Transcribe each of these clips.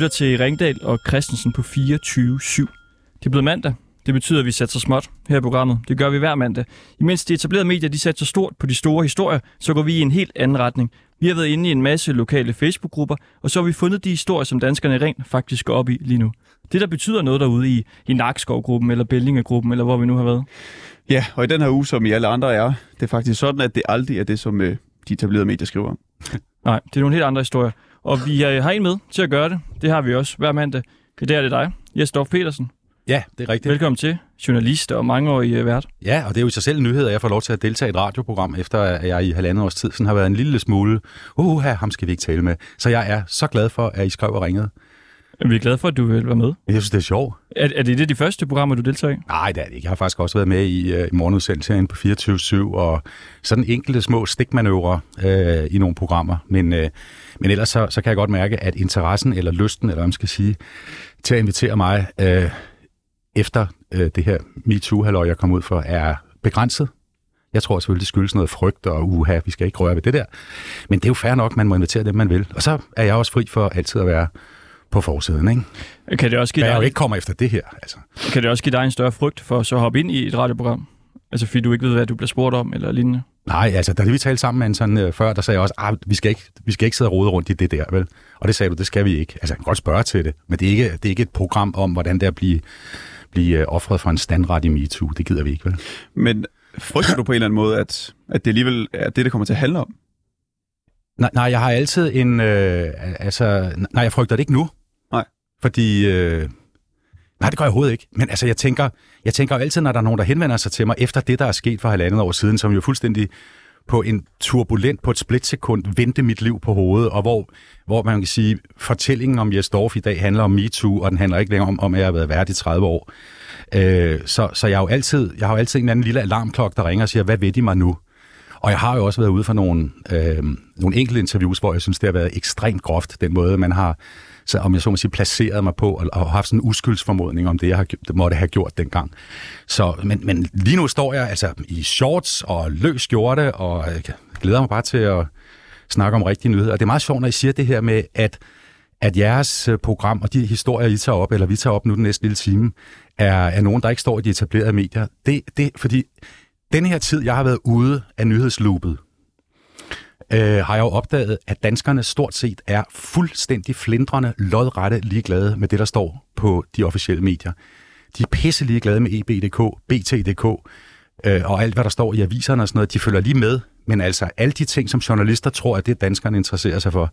Lytter til Ringdal og Christensen på 24-7. Det er blevet mandag. Det betyder, at vi sætter småt her i programmet. Det gør vi hver mandag. Imens de etablerede medier de satser stort på de store historier, så går vi i en helt anden retning. Vi har været inde i en masse lokale Facebook-grupper, og så har vi fundet de historier, som danskerne rent faktisk går op i lige nu. Det, der betyder noget derude i, i Nakskov-gruppen eller Bællinge-gruppen, eller hvor vi nu har været. Ja, og i den her uge, som i alle andre er, det er faktisk sådan, at det aldrig er det, som øh, de etablerede medier skriver om. Nej, det er nogle helt andre historier. Og vi øh, har en med til at gøre det. Det har vi også hver mandag. I dag er det dig, Jes Dorf Petersen. Ja, det er rigtigt. Velkommen til, journalist og mangeårig øh, vært. Ja, og det er jo i sig selv en nyhed, at jeg får lov til at deltage i et radioprogram, efter at jeg i halvandet års tid sådan har været en lille smule, uh, her, ham skal vi ikke tale med. Så jeg er så glad for, at I skrev og ringede. Vi er glade for, at du vil være med. Jeg synes, det er sjovt. Er, er det det de første programmer, du deltager i? Nej, det er det ikke. Jeg har faktisk også været med i, uh, i morgenudsendelsen på 24-7, og sådan enkelte små stikmanøvrer uh, i nogle programmer. Men, uh, men ellers så, så kan jeg godt mærke, at interessen eller lysten, eller hvad man skal sige, til at invitere mig uh, efter uh, det her MeToo-halløj, jeg kom ud for, er begrænset. Jeg tror selvfølgelig, det skyldes noget frygt og uha, vi skal ikke røre ved det der. Men det er jo fair nok, man må invitere dem, man vil. Og så er jeg også fri for altid at være på forsiden, ikke? Kan det også give Men jeg jo dig, ikke kommer efter det her, altså. kan det også give dig en større frygt for så at hoppe ind i et radioprogram? Altså fordi du ikke ved, hvad du bliver spurgt om eller lignende? Nej, altså, da vi talte sammen med en sådan øh, før, der sagde jeg også, at vi skal, ikke, vi skal ikke sidde og rode rundt i det der, vel? Og det sagde du, det skal vi ikke. Altså, jeg kan godt spørge til det, men det er ikke, det er ikke et program om, hvordan det er at blive, blive øh, offret for en standret i MeToo. Det gider vi ikke, vel? Men frygter du på en eller anden måde, at, at det alligevel er det, det kommer til at handle om? Nej, nej jeg har altid en... Øh, altså, nej, jeg frygter det ikke nu. Fordi... Øh, nej, det gør jeg overhovedet ikke. Men altså, jeg tænker, jeg tænker jo altid, når der er nogen, der henvender sig til mig, efter det, der er sket for halvandet år siden, som jo fuldstændig på en turbulent, på et splitsekund, vendte mit liv på hovedet, og hvor, hvor man kan sige, fortællingen om Jes Dorf i dag handler om MeToo, og den handler ikke længere om, om at jeg har været vært i 30 år. Øh, så, så jeg har jo altid, jeg har jo altid en eller anden lille alarmklokke, der ringer og siger, hvad ved de mig nu? Og jeg har jo også været ude for nogle, øh, nogle enkelte interviews, hvor jeg synes, det har været ekstremt groft, den måde, man har, så, om jeg så må sige, placeret mig på, og, og haft sådan en uskyldsformodning om det, jeg har, det måtte have gjort dengang. Så, men, men lige nu står jeg altså i shorts og løs skjorte, og jeg glæder mig bare til at snakke om rigtige nyheder. Og det er meget sjovt, når I siger det her med, at at jeres øh, program og de historier, I tager op, eller vi tager op nu den næste lille time, er, er nogen, der ikke står i de etablerede medier. Det, det, fordi den her tid, jeg har været ude af nyhedsloopet, øh, har jeg jo opdaget, at danskerne stort set er fuldstændig flindrende, lodrette ligeglade med det, der står på de officielle medier. De er pisse ligeglade med EB.dk, BT.dk øh, og alt, hvad der står i aviserne og sådan noget. De følger lige med, men altså alle de ting, som journalister tror, at det danskerne interesserer sig for,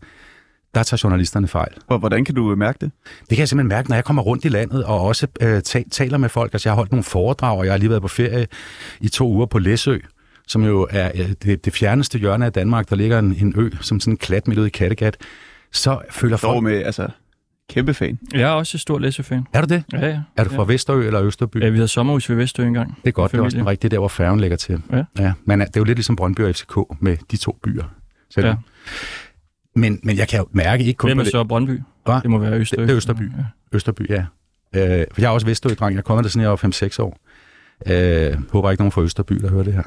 der tager journalisterne fejl. Og hvordan kan du øh, mærke det? Det kan jeg simpelthen mærke, når jeg kommer rundt i landet og også øh, ta- taler med folk. Altså, jeg har holdt nogle foredrag, og jeg har lige været på ferie i to uger på Læsø, som jo er det, det fjerneste hjørne af Danmark. Der ligger en, en ø som sådan en klat midt ude i Kattegat. Så føler folk... med, altså, kæmpe fan. Jeg er også et stor læsefan. Er du det? Ja, ja. Er du fra Vesterø eller Østerby? Ja, vi havde sommerhus ved Vestø engang. Det er godt, det er også den rigtige der, hvor færgen ligger til. Ja. ja. Men øh, det er jo lidt ligesom Brøndby og FCK med de to byer. Selv. Ja. Ja. Men, men jeg kan jo mærke, ikke kun Hvem er så Brøndby? Hva? Det må være Østø. Det- det er Østerby. Ja. Østerby, ja. Øh, for jeg er også Vesterø-dreng. Jeg kommer der sådan, jeg var 5-6 år. Øh, håber ikke nogen fra Østerby, der hører det her.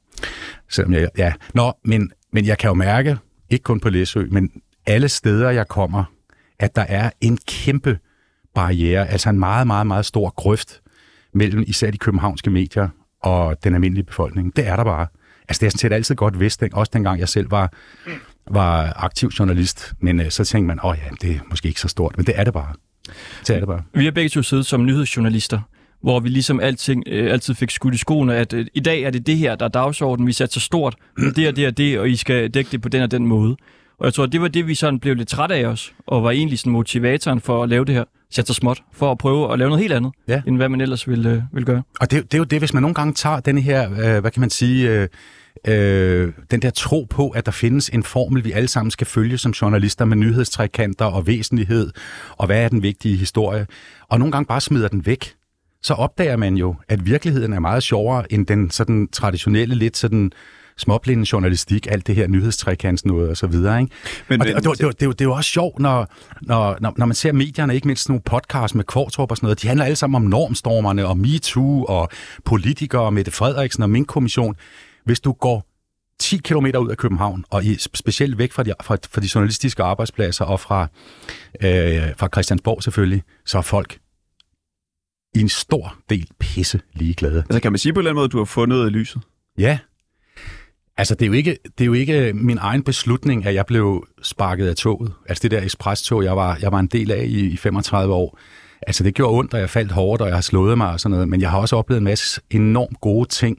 Selvom jeg, ja. Nå, men, men jeg kan jo mærke, ikke kun på Læsø, men alle steder, jeg kommer, at der er en kæmpe barriere, altså en meget, meget, meget stor grøft mellem især de københavnske medier og den almindelige befolkning. Det er der bare. Altså, det er sådan set altid godt vidst, også dengang jeg selv var, var aktiv journalist. Men øh, så tænkte man, åh ja, det er måske ikke så stort, men det er det bare. Det er det bare. Vi har begge to siddet som nyhedsjournalister, hvor vi ligesom alting, øh, altid fik skudt i skoene, at øh, i dag er det det her, der er dagsordenen, vi satte så stort, det og det og det, og I skal dække det på den og den måde. Og jeg tror, det var det, vi sådan blev lidt træt af os, og var egentlig sådan motivatoren for at lave det her, sætte sig småt, for at prøve at lave noget helt andet, Ja. end hvad man ellers ville, øh, ville gøre. Og det, det er jo det, hvis man nogle gange tager den her, øh, hvad kan man sige, øh, øh, den der tro på, at der findes en formel, vi alle sammen skal følge som journalister med nyhedstrækanter og væsentlighed, og hvad er den vigtige historie, og nogle gange bare smider den væk, så opdager man jo, at virkeligheden er meget sjovere end den sådan traditionelle, lidt sådan småblinde journalistik, alt det her nyhedstrækants noget og så videre. Ikke? Men, og det, og det, det, det, det, er jo- også sjovt, når, når, når, når man ser medierne, ikke mindst sådan nogle podcasts med Kvartrup og sådan noget, de handler alle sammen om normstormerne og MeToo og politikere og Mette Frederiksen og Mink-kommission. Hvis du går 10 km ud af København, og i, specielt væk fra de, fra, fra de journalistiske arbejdspladser og fra, øh, fra Christiansborg selvfølgelig, så er folk i en stor del pisse ligeglade. Altså kan man sige på en eller anden måde, at du har fundet lyset? Ja. Altså, det er, jo ikke, det er jo ikke min egen beslutning, at jeg blev sparket af toget. Altså det der ekspresstog, jeg var, jeg var en del af i, i 35 år. Altså det gjorde ondt, og jeg faldt hårdt, og jeg har slået mig og sådan noget. Men jeg har også oplevet en masse enormt gode ting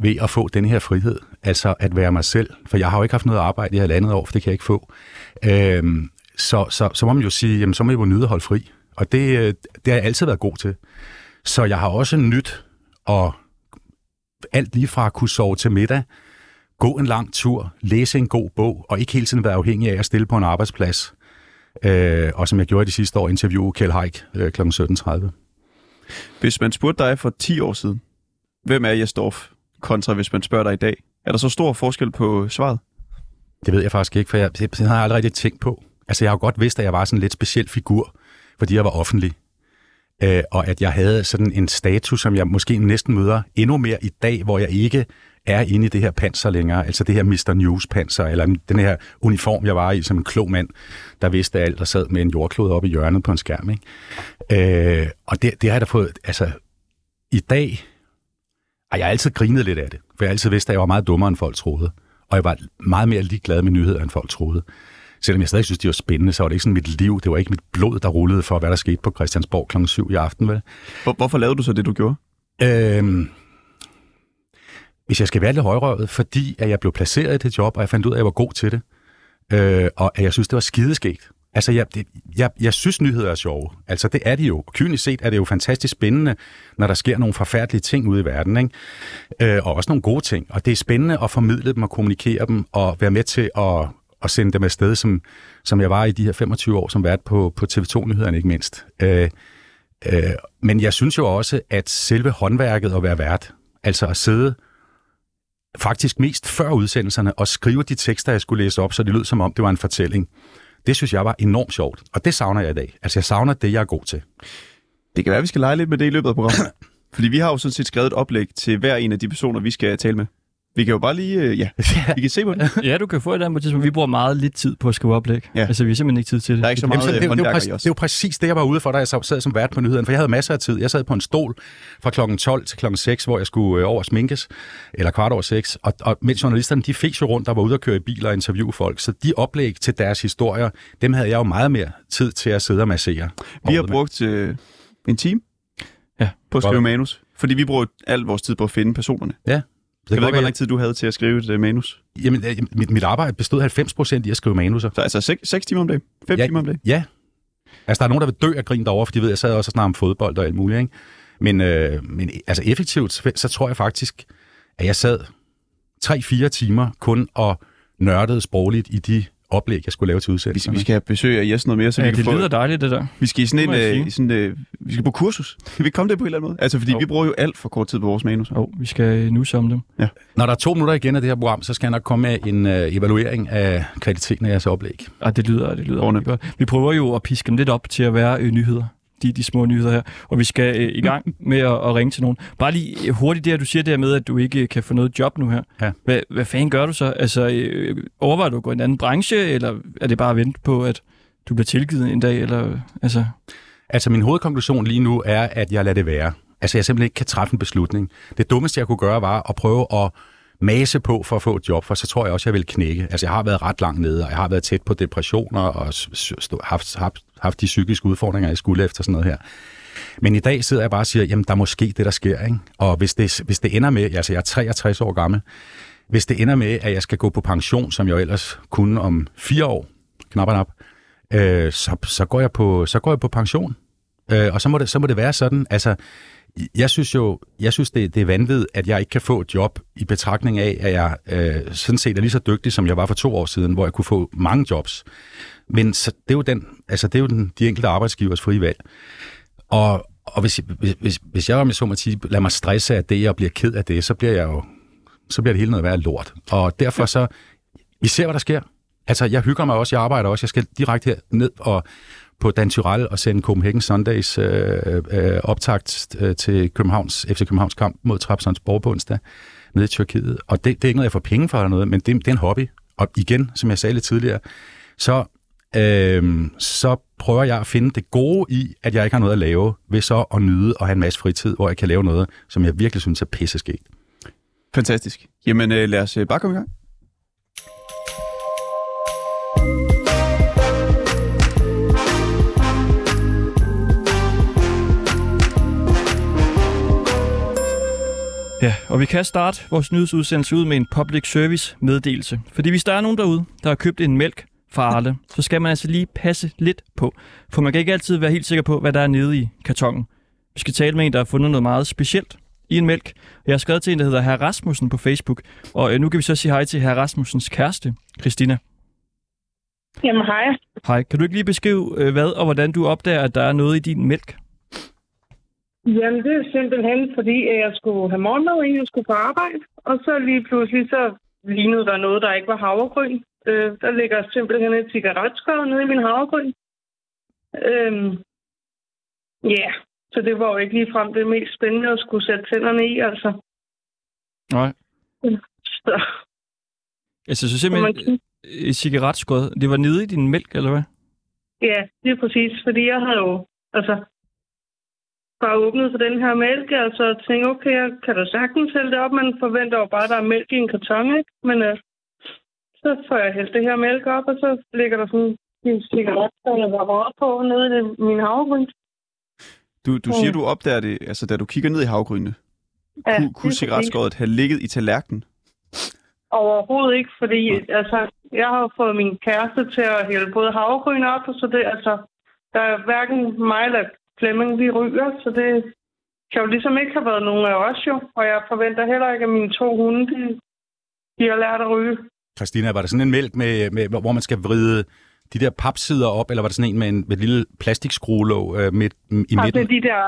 ved at få den her frihed. Altså at være mig selv. For jeg har jo ikke haft noget arbejde i halvandet år, for det kan jeg ikke få. Øhm, så, så, så må man jo sige, jamen så må jeg jo nyde at holde fri. Og det, øh, det har jeg altid været god til. Så jeg har også nyt at alt lige fra at kunne sove til middag, gå en lang tur, læse en god bog, og ikke hele tiden være afhængig af at stille på en arbejdsplads. Øh, og som jeg gjorde de sidste år, interviewe Kjell Haik øh, kl. 17.30. Hvis man spurgte dig for 10 år siden, hvem er Jes Dorf, kontra hvis man spørger dig i dag, er der så stor forskel på svaret? Det ved jeg faktisk ikke, for jeg, det, det har jeg aldrig rigtig tænkt på. Altså, jeg har jo godt vidst, at jeg var sådan en lidt speciel figur, fordi jeg var offentlig. Øh, og at jeg havde sådan en status, som jeg måske næsten møder endnu mere i dag, hvor jeg ikke er inde i det her panser længere, altså det her Mr. News-panser, eller den her uniform, jeg var i som en klog mand, der vidste alt, og sad med en jordklode oppe i hjørnet på en skærm. Ikke? Øh, og det, det har jeg da fået, altså i dag, og jeg har altid grinet lidt af det, for jeg har altid vidst, at jeg var meget dummere, end folk troede. Og jeg var meget mere ligeglad med nyheder, end folk troede. Selvom jeg stadig synes, de var spændende, så var det ikke sådan mit liv. Det var ikke mit blod, der rullede for, hvad der skete på Christiansborg kl. 7 i aften. Vel? Hvor, hvorfor lavede du så det, du gjorde? Øhm, hvis jeg skal være lidt højrøvet, fordi at jeg blev placeret i det job, og jeg fandt ud af, at jeg var god til det, øh, og at jeg synes, det var skideskægt. Altså, jeg, det, jeg, jeg synes, nyheder er sjove. Altså, det er de jo. Kynisk set er det jo fantastisk spændende, når der sker nogle forfærdelige ting ude i verden, ikke? Øh, og også nogle gode ting. Og det er spændende at formidle dem og kommunikere dem, og være med til at, at sende dem afsted, som, som jeg var i de her 25 år som vært på, på TV2-nyhederne, ikke mindst. Øh, øh, men jeg synes jo også, at selve håndværket at være vært, altså at sidde faktisk mest før udsendelserne og skrive de tekster, jeg skulle læse op, så det lød som om, det var en fortælling. Det synes jeg var enormt sjovt, og det savner jeg i dag. Altså, jeg savner det, jeg er god til. Det kan være, at vi skal lege lidt med det i løbet af programmet. Fordi vi har jo sådan set skrevet et oplæg til hver en af de personer, vi skal tale med. Vi kan jo bare lige, øh, ja, vi kan se på det. Ja, du kan få et andet tidspunkt. Vi bruger meget lidt tid på at skrive oplæg. Ja. Altså, vi har simpelthen ikke tid til det. Der er ikke så Jamen, meget så det, øh, det, er præcis, det er jo præcis det, jeg var ude for, da jeg sad som vært på nyhederne, for jeg havde masser af tid. Jeg sad på en stol fra klokken 12 til klokken 6, hvor jeg skulle øh, over sminkes, eller kvart over 6, og, og mens journalisterne, de fik jo rundt, der var ude og køre i biler og interviewe folk, så de oplæg til deres historier, dem havde jeg jo meget mere tid til at sidde og massere. Vi har brugt øh, en time Ja. på at skrive manus. Fordi vi bruger al vores tid på at finde personerne. med. Ja. Jeg Det ved ikke, hvor lang tid du havde til at skrive et øh, manus. være- Jamen, øh, mit, mit arbejde bestod 90 procent i at skrive manuser. Så altså 6, 6 timer om dagen? 5 Ja. timer om dagen? Ja. Altså, der er nogen, der vil dø af grin derovre, fordi de ved, jeg sad også og snakkede om fodbold og alt muligt, ikke? Men, øh, men altså effektivt, så- så tror jeg faktisk, at jeg sad 3-4 timer kun og nørdede sprogligt i de oplæg, jeg skulle lave til Vi, udsendelserne. vi skal have besøg af Jes noget mere, så Ja, vi kan det få... lyder dejligt, det der. Vi skal i sådan en, i sådan, øh, vi skal på kursus. Kan vi komme det på en eller anden måde? Altså, fordi Jo. vi bruger jo alt for kort tid på vores manus. Jo, vi skal nu om dem. Når der er to minutter igen af det her program, så skal jeg nok komme med en øh, evaluering af kvaliteten af jeres oplæg. Ah, det lyder, det lyder godt. Vi prøver jo at piske dem lidt op til at være øh, nyheder. De, de små nyheder her. Og vi skal øh, i gang med at, at ringe til nogen. Bare lige øh, hurtigt det her, du siger der med, at du ikke øh, kan få noget job nu her. Ja. Hvad, hvad fanden gør du så? Altså, øh, overvejer du at gå i en anden branche, eller er det bare at vente på, at du bliver tilgivet en dag? Eller, altså, Altså, min hovedkonklusion lige nu er, at jeg lader det være. Altså, jeg simpelthen ikke kan træffe en beslutning. Det dummeste, jeg kunne gøre, var at prøve at mase på for at få et job, for så tror jeg også, jeg vil knække. Altså, jeg har været ret langt nede, og jeg har været tæt på depressioner og haft, haft, haft de psykiske udfordringer, jeg skulle efter sådan noget her. Men i dag sidder jeg bare og siger, jamen, der er måske det, der sker, ikke? Og hvis det, hvis det ender med, altså jeg er 63 år gammel, hvis det ender med, at jeg skal gå på pension, som jeg ellers kunne om fire år, knap og nap, øh, så, så, går jeg på, så går jeg på pension. Øh, og så må, det, så må det være sådan, altså, jeg synes jo, jeg synes, det, det er vanvittigt, at jeg ikke kan få et job i betragtning af, at jeg øh, sådan set er lige så dygtig, som jeg var for to år siden, hvor jeg kunne få mange jobs. Men så, det er jo, den, altså, det er jo den, de enkelte arbejdsgivers frie valg. Og, og hvis, hvis, hvis, hvis jeg, om jeg så må sige, lader mig stresse af det, og bliver ked af det, så bliver jeg jo, så bliver det hele noget værd lort. Og derfor så, vi ser, hvad der sker. Altså, jeg hygger mig også, jeg arbejder også, jeg skal direkte her ned og på Dan Tyrell og sende Copenhagen Sundays øh, øh, optakt øh, til Københavns, FC Københavns kamp mod Trabzonspor Borg på onsdag. nede i Tyrkiet. Og det, det er ikke noget, jeg får penge for eller noget, men det, det er en hobby. Og igen, som jeg sagde lidt tidligere, så, øh, så prøver jeg at finde det gode i, at jeg ikke har noget at lave, ved så at nyde og have en masse fritid, hvor jeg kan lave noget, som jeg virkelig synes er pisse. Fantastisk. Jamen, øh, lad os øh, bare komme i gang. Ja, og vi kan starte vores nyhedsudsendelse ud med en public service meddelelse. Fordi hvis der er nogen derude, der har købt en mælk fra Arle, så skal man altså lige passe lidt på. For man kan ikke altid være helt sikker på, hvad der er nede i kartongen. Vi skal tale med en, der har fundet noget meget specielt i en mælk. Jeg har skrevet til en, der hedder Herr Rasmussen på Facebook. Og øh, nu kan vi så sige hej til Herr Rasmussens kæreste, Christina. Jamen hej. Hej, kan du ikke lige beskrive, øh, hvad og hvordan du opdager, at der er noget i din mælk? Jamen det er simpelthen fordi, at jeg skulle have morgenmad, inden jeg skulle på arbejde. Og så lige pludselig så lignede der noget, der ikke var havregryn. Øh, der ligger simpelthen et cigaretskår nede i min havregryn. Øhm, ja, yeah. så det var jo ikke lige frem det mest spændende at skulle sætte tænderne i, altså. Nej. Så, Altså, så simpelthen et cigaretskud, det var nede i din mælk, eller hvad? ja, det er præcis, fordi jeg havde jo, altså, bare åbnet for den her mælk, og så tænkte, okay, jeg kan da sagtens hælde det op. Man forventer jo bare, at der er mælk i en karton, ikke? Men øh, så får jeg hældt det her mælk op, og så ligger der sådan en cigaret, der var rød på nede i min havregryn. Du, du siger, Mm. du opdager det, altså da du kigger ned i havgrynene. Ja, Kunne, kunne cigaretskåret have ligget i tallerkenen? Overhovedet ikke, fordi altså, jeg har fået min kæreste til at hælde både havregryn op, og så det, altså, der er hverken mig eller Flemming, vi ryger, så det kan jo ligesom ikke have været nogen af os jo. Og jeg forventer heller ikke, at mine to hunde, de, de har lært at ryge. Christina, var det sådan en mælk, med, med, hvor man skal vride de der papsider op, eller var det sådan en med, en, med et lille plastikskruelåg øh, midt, i Altså midten? de der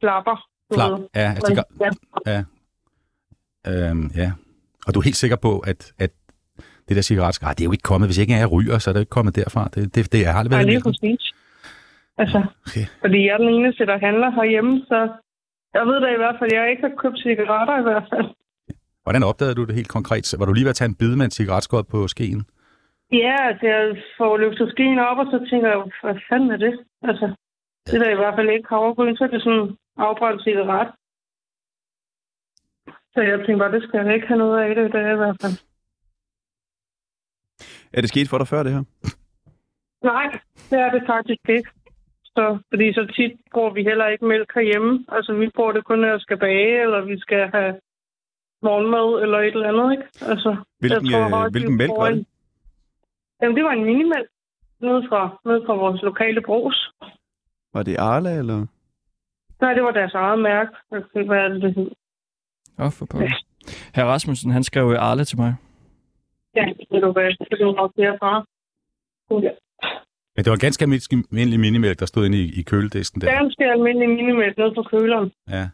flapper. Flap. Ja, altså, de, Men, gør- ja. ja. Øhm, ja. Og du er helt sikker på, at, at det der cigaret, ah, det er jo ikke kommet, hvis ikke jeg ryger, så er det ikke kommet derfra. Det, det, det er aldrig Nej, været i lige præcis. Altså, Okay. fordi jeg er den eneste, der handler herhjemme, så jeg ved da i hvert fald, at jeg ikke har købt cigaretter i hvert fald. Hvordan opdagede du det helt konkret? Var du lige ved at tage en bid med en cigaretskåd på skeen? Ja, altså, jeg får løftet skien op, og så tænker jeg, hvad fanden er det? Altså, det er da i hvert fald ikke havregryn, så er det sådan en afbrændt cigaret. Så jeg tænkte bare, det skal jeg ikke have noget af det, det er i hvert fald. Er det sket for dig før, det her? Nej, det er det faktisk ikke. Så, fordi så tit bruger vi heller ikke mælk herhjemme. Altså, vi bruger det kun, når jeg skal bage, eller vi skal have morgenmad, eller et eller andet, ikke? Altså, Hvilken, jeg øh, højst, hvilken vi mælk var det? en- Jamen, det var en minimælk. Nede fra, nede fra vores lokale brus. Var det Arla, eller? Nej, det var deres eget mærke. Hvad er det, det hed. Åh, for pokker. Herr Rasmussen, han skrev øh, Arle til mig. Ja, det var hvad. Det var nok derfra. Ja. Det var ganske almindelig minimælk, der stod inde i, i køledisken der. Ganske almindelig minimælk nede på køleren. Ja.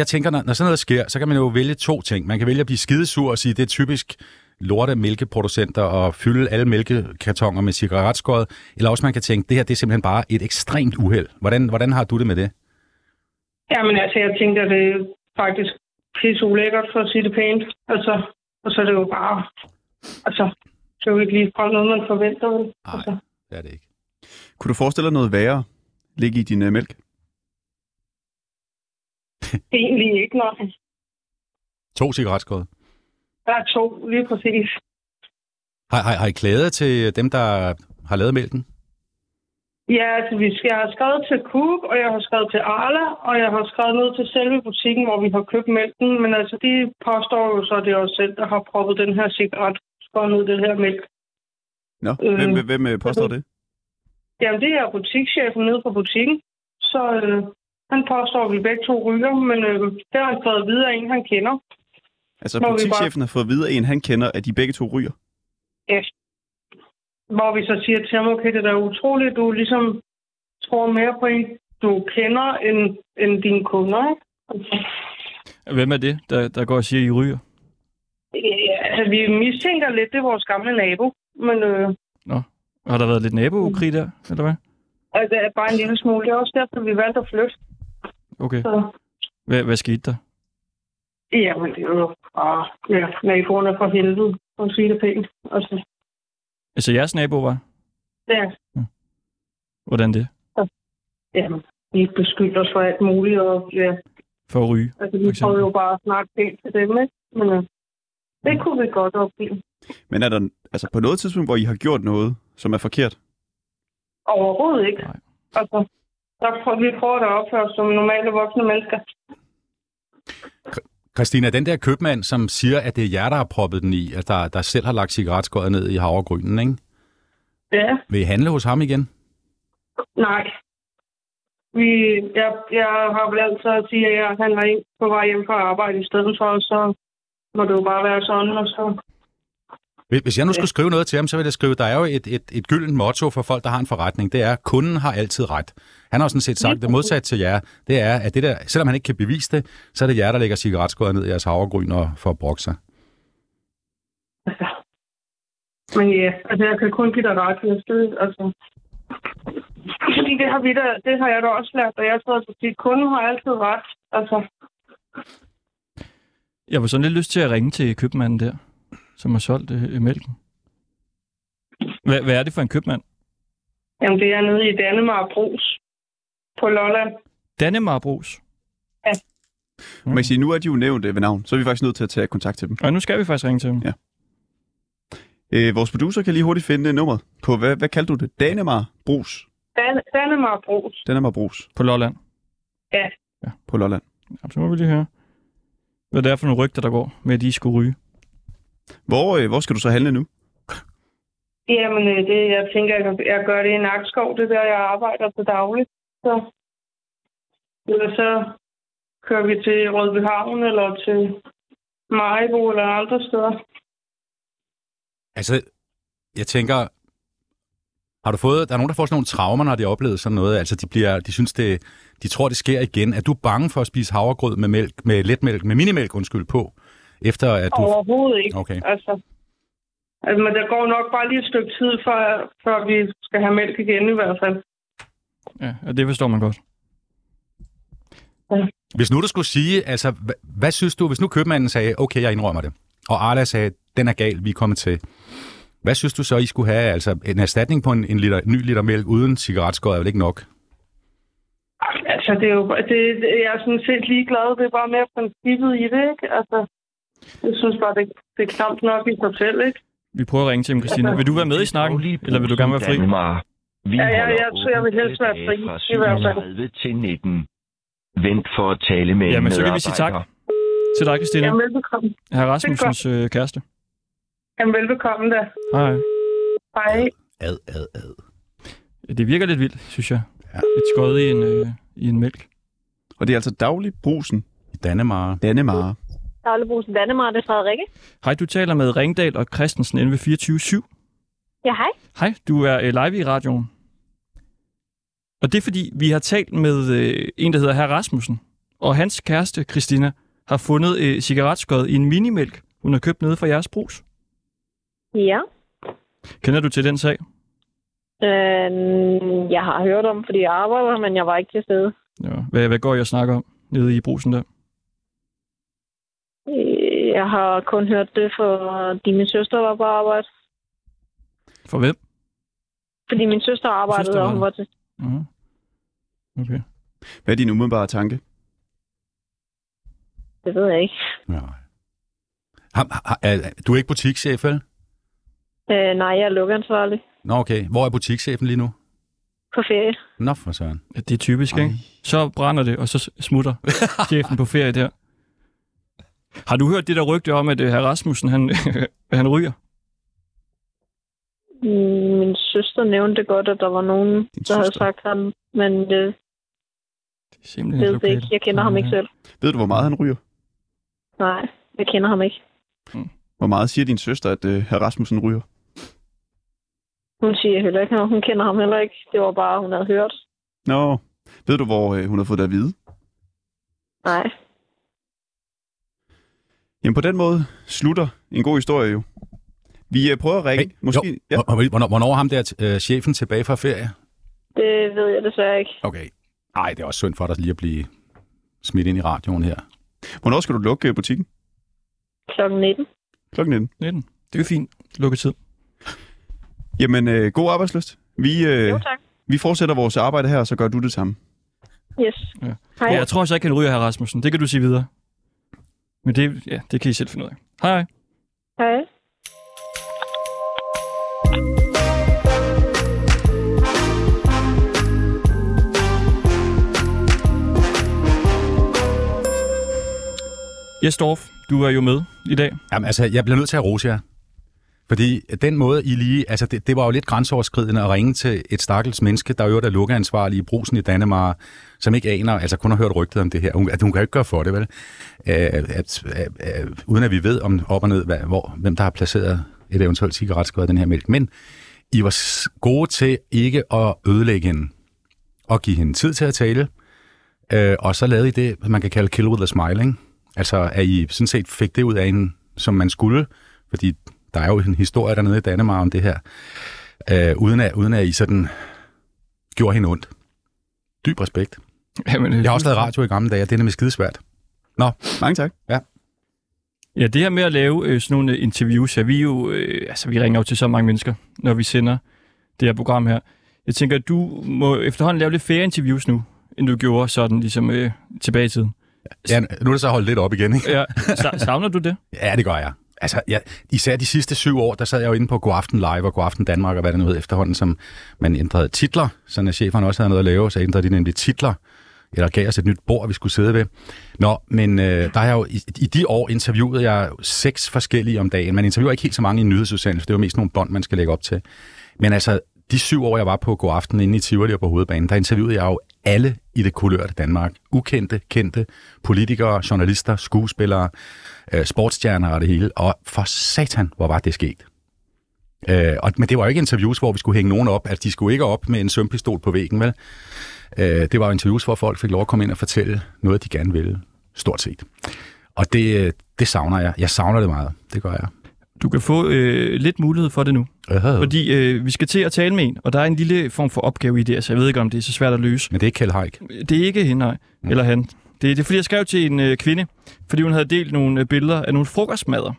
Jeg, tænker, når, når sådan noget sker, så kan man jo vælge to ting. Man kan vælge at blive skidesur og sige, det er typisk lorte mælkeproducenter og fylde alle mælkekartoner med cigaretskåret, eller også man kan tænke, det her det er simpelthen bare et ekstremt uheld. Hvordan, hvordan har du det med det? Jamen altså, jeg tænkte, at det er faktisk pisse ulækkert for at sige det pænt. Altså, og så er det jo bare... Altså, det er jo ikke lige fra noget, man forventer. Nej. Altså, Det er det ikke. Kunne du forestille dig noget værre ligge i din uh, mælk? egentlig ikke, nej. To cigaretskåret. Der er to, lige præcis. Har, har, har I klaget til dem, der har lavet mælken? Ja, altså, vi skal, jeg har skrevet til Coop, og jeg har skrevet til Arla, og jeg har skrevet ned til selve butikken, hvor vi har købt mælken. Men altså, de påstår jo så, at det er os selv, der har proppet den her cigaret skåret ned i det her mælk. Nå, Øh, hvem, hvem, hvem øh, påstår det? Jamen, det er butikschefen nede på butikken. Så øh, han påstår, at vi begge to ryger, men øh, det har han fået videre af en, han kender. Altså, Må butikschefen har fået at vide af en, han kender, at de begge to ryger. Ja. Hvor vi så siger til ham, okay, det er da utroligt, at du ligesom tror mere på en, du kender, end, end dine kunder, ikke? Altså, Hvem er det, der, der går og siger, at I ryger? Ja, altså, vi mistænker lidt, det er vores gamle nabo. Men øh, Har der været lidt nabokrig der, eller hvad? altså, det er bare en lille smule. Det er også derfor, vi valgte at flytte. Okay. Så, Hvad, hvad skete der? Jamen, det er jo bare ja, naboerne for helvede, for at sige det pænt. Altså, Altså jeres nabo var? ja, Hvordan det? jamen, de beskyldte os for alt muligt, og ja, For at ryge? altså, vi prøvede jo bare at snakke pænt til dem, ikke? Men øh, det kunne vi godt opgive. Men er der altså, på noget tidspunkt, hvor I har gjort noget, som er forkert? Overhovedet ikke. Nej. Altså, der prøver, vi prøver at opføre os som normale voksne mennesker. Christina, den der købmand, som siger, at det er jer, der har proppet den i, at der, der selv har lagt cigaretskåret ned i havregrynen, ikke? Ja, Vil I handle hos ham igen? nej. Vi, jeg, jeg har vel altid at sige, at jeg handler ind på vej hjem fra arbejde i stedet for, og så må det jo bare være sådan, og så... Hvis- Hvis jeg nu skulle skrive noget til ham, så vil jeg skrive, der er jo et, et, et gyldent motto for folk, der har en forretning. Det er, kunden har altid ret. Han har sådan set sagt, det modsat til jer, det er, at det der, selvom han ikke kan bevise det, så er det jer, der lægger cigaretskåret ned i jeres havregryn og for at brokke sig. Altså. Men ja, altså jeg kan kun give dig ret, jeg skal, altså. Fordi det har, vi da, det har jeg da også lært, og jeg tror, at sige, kunden har altid ret. Altså, Jeg var sådan lidt lyst til at ringe til købmanden der, som har solgt øh, mælken. Hvad, hvad er det for en købmand? jamen det er nede i Danemark Brus på Lolland. Danemar Brus. Man kan sige, nu er de jo nævnt øh, ved navn, så er vi faktisk nødt til at tage kontakt til dem. Og nu skal vi faktisk ringe til dem. Ja. Øh, vores producer kan lige hurtigt finde øh, nummeret på, hvad, hvad kaldte du det? Danemar Brus. Dan, Danemark Brus. Danemar Brus På Lolland. på Lolland. Ja, så må vi lige høre. Hvad det er for nogle rygter, der går med, at de skulle ryge. Hvor, øh, hvor skal du så handle nu? Jamen, øh, det, jeg tænker, jeg, jeg gør det i Nakskov, det er der, jeg arbejder til dagligt. Så, eller så kører vi til Rødby Havn, eller til Maribo, eller andre steder. Altså, jeg tænker, har du fået, der er nogen, der får sådan nogle traumer, når de har oplevet sådan noget, altså de, bliver, de synes det, de tror, det sker igen. Er du bange for at spise havregrød med mælk, med letmælk, med minimælk, undskyld, på, efter at du... Overhovedet ikke. Okay. Altså, altså, men der går nok bare lige et stykke tid, før, før vi skal have mælk igen i hvert fald. Ja, og det forstår man godt. Hvis nu du skulle sige, altså, hvad, hvad synes du, hvis nu købmanden sagde, okay, jeg indrømmer det, og Arla sagde, den er gal, vi er kommet til. Hvad synes du så, I skulle have? Altså, en erstatning på en, en liter, ny liter mælk uden cigaretskåret er vel ikke nok? Altså, det er jo, det, det, jeg er sådan set ligeglad. Det er bare mere princippet i det, ikke? Altså, jeg synes bare, det, det er knap nok i sig selv, ikke? Vi prøver at ringe til dem, Christina. Vil du være med i snakken, eller vil du gerne være fri? Danmark. Vi Ja, ja, jeg tror, jeg vil helst være fri, fra i hvert fald. 37 til 19. Vent for at tale med en Jamen, så kan vi sige tak. Til dig, Christina. Jamen, velbekomme. Herr Rasmussens øh, kæreste. Jamen, velbekomme da. Hej. Hej. Ad, ad, ad. Det virker lidt vildt, synes jeg. Ja. Lidt skåret i en, øh, i en mælk. Og det er altså daglig Brusen. I Danemar. Danemar. Dagligbrugsen Danmark, det er Frederikke. Hej, du taler med Ringdal og Christensen inde ved 24 Ja, hej. Hej, du er øh, live i radioen. Og det er fordi, vi har talt med øh, en, der hedder Herr Rasmussen, og hans kæreste, Christina, har fundet øh, cigaretskåret i en minimælk, hun har købt nede fra jeres brus. Ja. Kender du til den sag? Øh, jeg har hørt om, fordi jeg arbejder, men jeg var ikke til stede. Ja. Hvad, hvad går jeg og snakker om nede i brusen der? Jeg har kun hørt det, fordi min søster var på arbejde. For hvem? Fordi min søster arbejdede, Søster og hun var til... Uh-huh. Okay. Hvad er din umiddelbare tanke? Det ved jeg ikke. Ja. Har, har, er, du er ikke butikschef, vel? Øh, nej, jeg er lukansvarlig Nå, okay. Hvor er butikschefen lige nu? på ferie. Nå, for søren. Det er typisk, ikke? Så brænder det, og så smutter chefen på ferie der. Har du hørt det der rygte om, at uh, herr Rasmussen, han, han ryger? Mm, Min søster nævnte godt, at der var nogen, Din der havde søster? sagt ham, men det Det er simpelthen ved det ikke. Jeg kender ham ikke selv. Ved du, hvor meget han ryger? Nej, jeg kender ham ikke. Hvor meget siger din søster, at øh, herr Rasmussen ryger? Hun siger heller ikke noget. Hun kender ham heller ikke. Det var bare, hun havde hørt. Nå, ved du, hvor øh, hun har fået det at vide? Nej. Jamen på den måde slutter en god historie jo. Vi øh, prøver at ringe. Hey, Måske, jo, ja. Hvornår, hvornår, er ham der øh, chefen tilbage fra ferie? Det ved jeg desværre ikke. Okay. Ej, det er også synd for dig lige at blive smidt ind i radioen her. Hvornår skal du lukke øh, butikken? Klokken 19. Klokken 19. 19. Det er jo fint. Lukketid. Jamen, øh, god arbejdsløst. Vi, øh, Jo, tak. vi fortsætter vores arbejde her, og så gør du det samme. Yes. Ja. Hej. Jeg tror så ikke, han ryger her, Rasmussen. Det kan du sige videre. Men det, ja, det kan I selv finde ud af. Hej, hej. Hej. Jes Dorf, du er jo med i dag. Jamen, altså, jeg bliver nødt til at rose jer. Fordi den måde, I lige... Altså, det, det var jo lidt grænseoverskridende at ringe til et stakkels menneske, der jo er lukkeansvarlig i brusen i Danmark, som ikke aner, altså kun har hørt rygtet om det her. Hun, at hun kan jo ikke gøre for det, vel? Øh, at, at, at, uden at vi ved om op og ned, hvad, hvor, hvem der har placeret et eventuelt cigaretskåret den her mælk. Men I var gode til ikke at ødelægge hende, og give hende tid til at tale. Øh, og så lavede I det, man kan kalde kill with a smile, ikke? Altså, at I sådan set fik det ud af hende, som man skulle, fordi der er jo en historie dernede i Danmark om det her, øh, uden, at, uden at I sådan gjorde hende ondt. Dyb respekt. Jamen, øh, Jeg har også lavet radio i gamle dage, og det er nemlig skidesvært. Mange tak. Ja, det her med at lave øh, sådan nogle interviews, ja, vi, jo, øh, altså, vi ringer jo til så mange mennesker, når vi sender det her program her. Jeg tænker, at du må efterhånden lave lidt færre interviews nu, end du gjorde sådan ligesom øh, tilbage i tiden. Ja, nu er det så holdt lidt op igen, ikke? Ja, sa- savner du det? Ja, det gør jeg. Altså, jeg, især de sidste syv år, der sad jeg jo inde på Godaften Live og Godaften Danmark, og hvad det nu hed efterhånden, som man ændrede titler, så når cheferne også havde noget at lave, så ændrede de nemlig titler, eller gav os et nyt bord, vi skulle sidde ved. Nå, men øh, der har jeg jo, i, i de år interviewet jeg seks forskellige om dagen. Man interviewer ikke helt så mange i en for det er jo mest nogle bånd, man skal lægge op til. Men altså, de syv år, jeg var på Godaften inde i Tivoli og på Hovedbanen, der interviewede jeg jo alle i det kulørte Danmark. Ukendte, kendte, politikere, journalister, skuespillere, øh, sportsstjerner og det hele. Og for satan, hvor var det sket. Øh, og, men det var jo ikke interviews, hvor vi skulle hænge nogen op. Altså, de skulle ikke op med en sømpistol på væggen, vel? Øh, det var jo interviews, hvor folk fik lov at komme ind og fortælle noget, de gerne ville. Stort set. Og det, øh, det savner jeg. Jeg savner det meget. Det gør jeg. Du kan få øh, lidt mulighed for det nu, Øh. fordi øh, vi skal til at tale med en, og der er en lille form for opgave i det, så jeg ved ikke, om det er så svært at løse. Men det er ikke Kjeld Haik. Det er ikke hende, nej. Mm. Eller han. Det, det er fordi, jeg skrev til en øh, kvinde, fordi hun havde delt nogle øh, billeder af nogle frokostmader.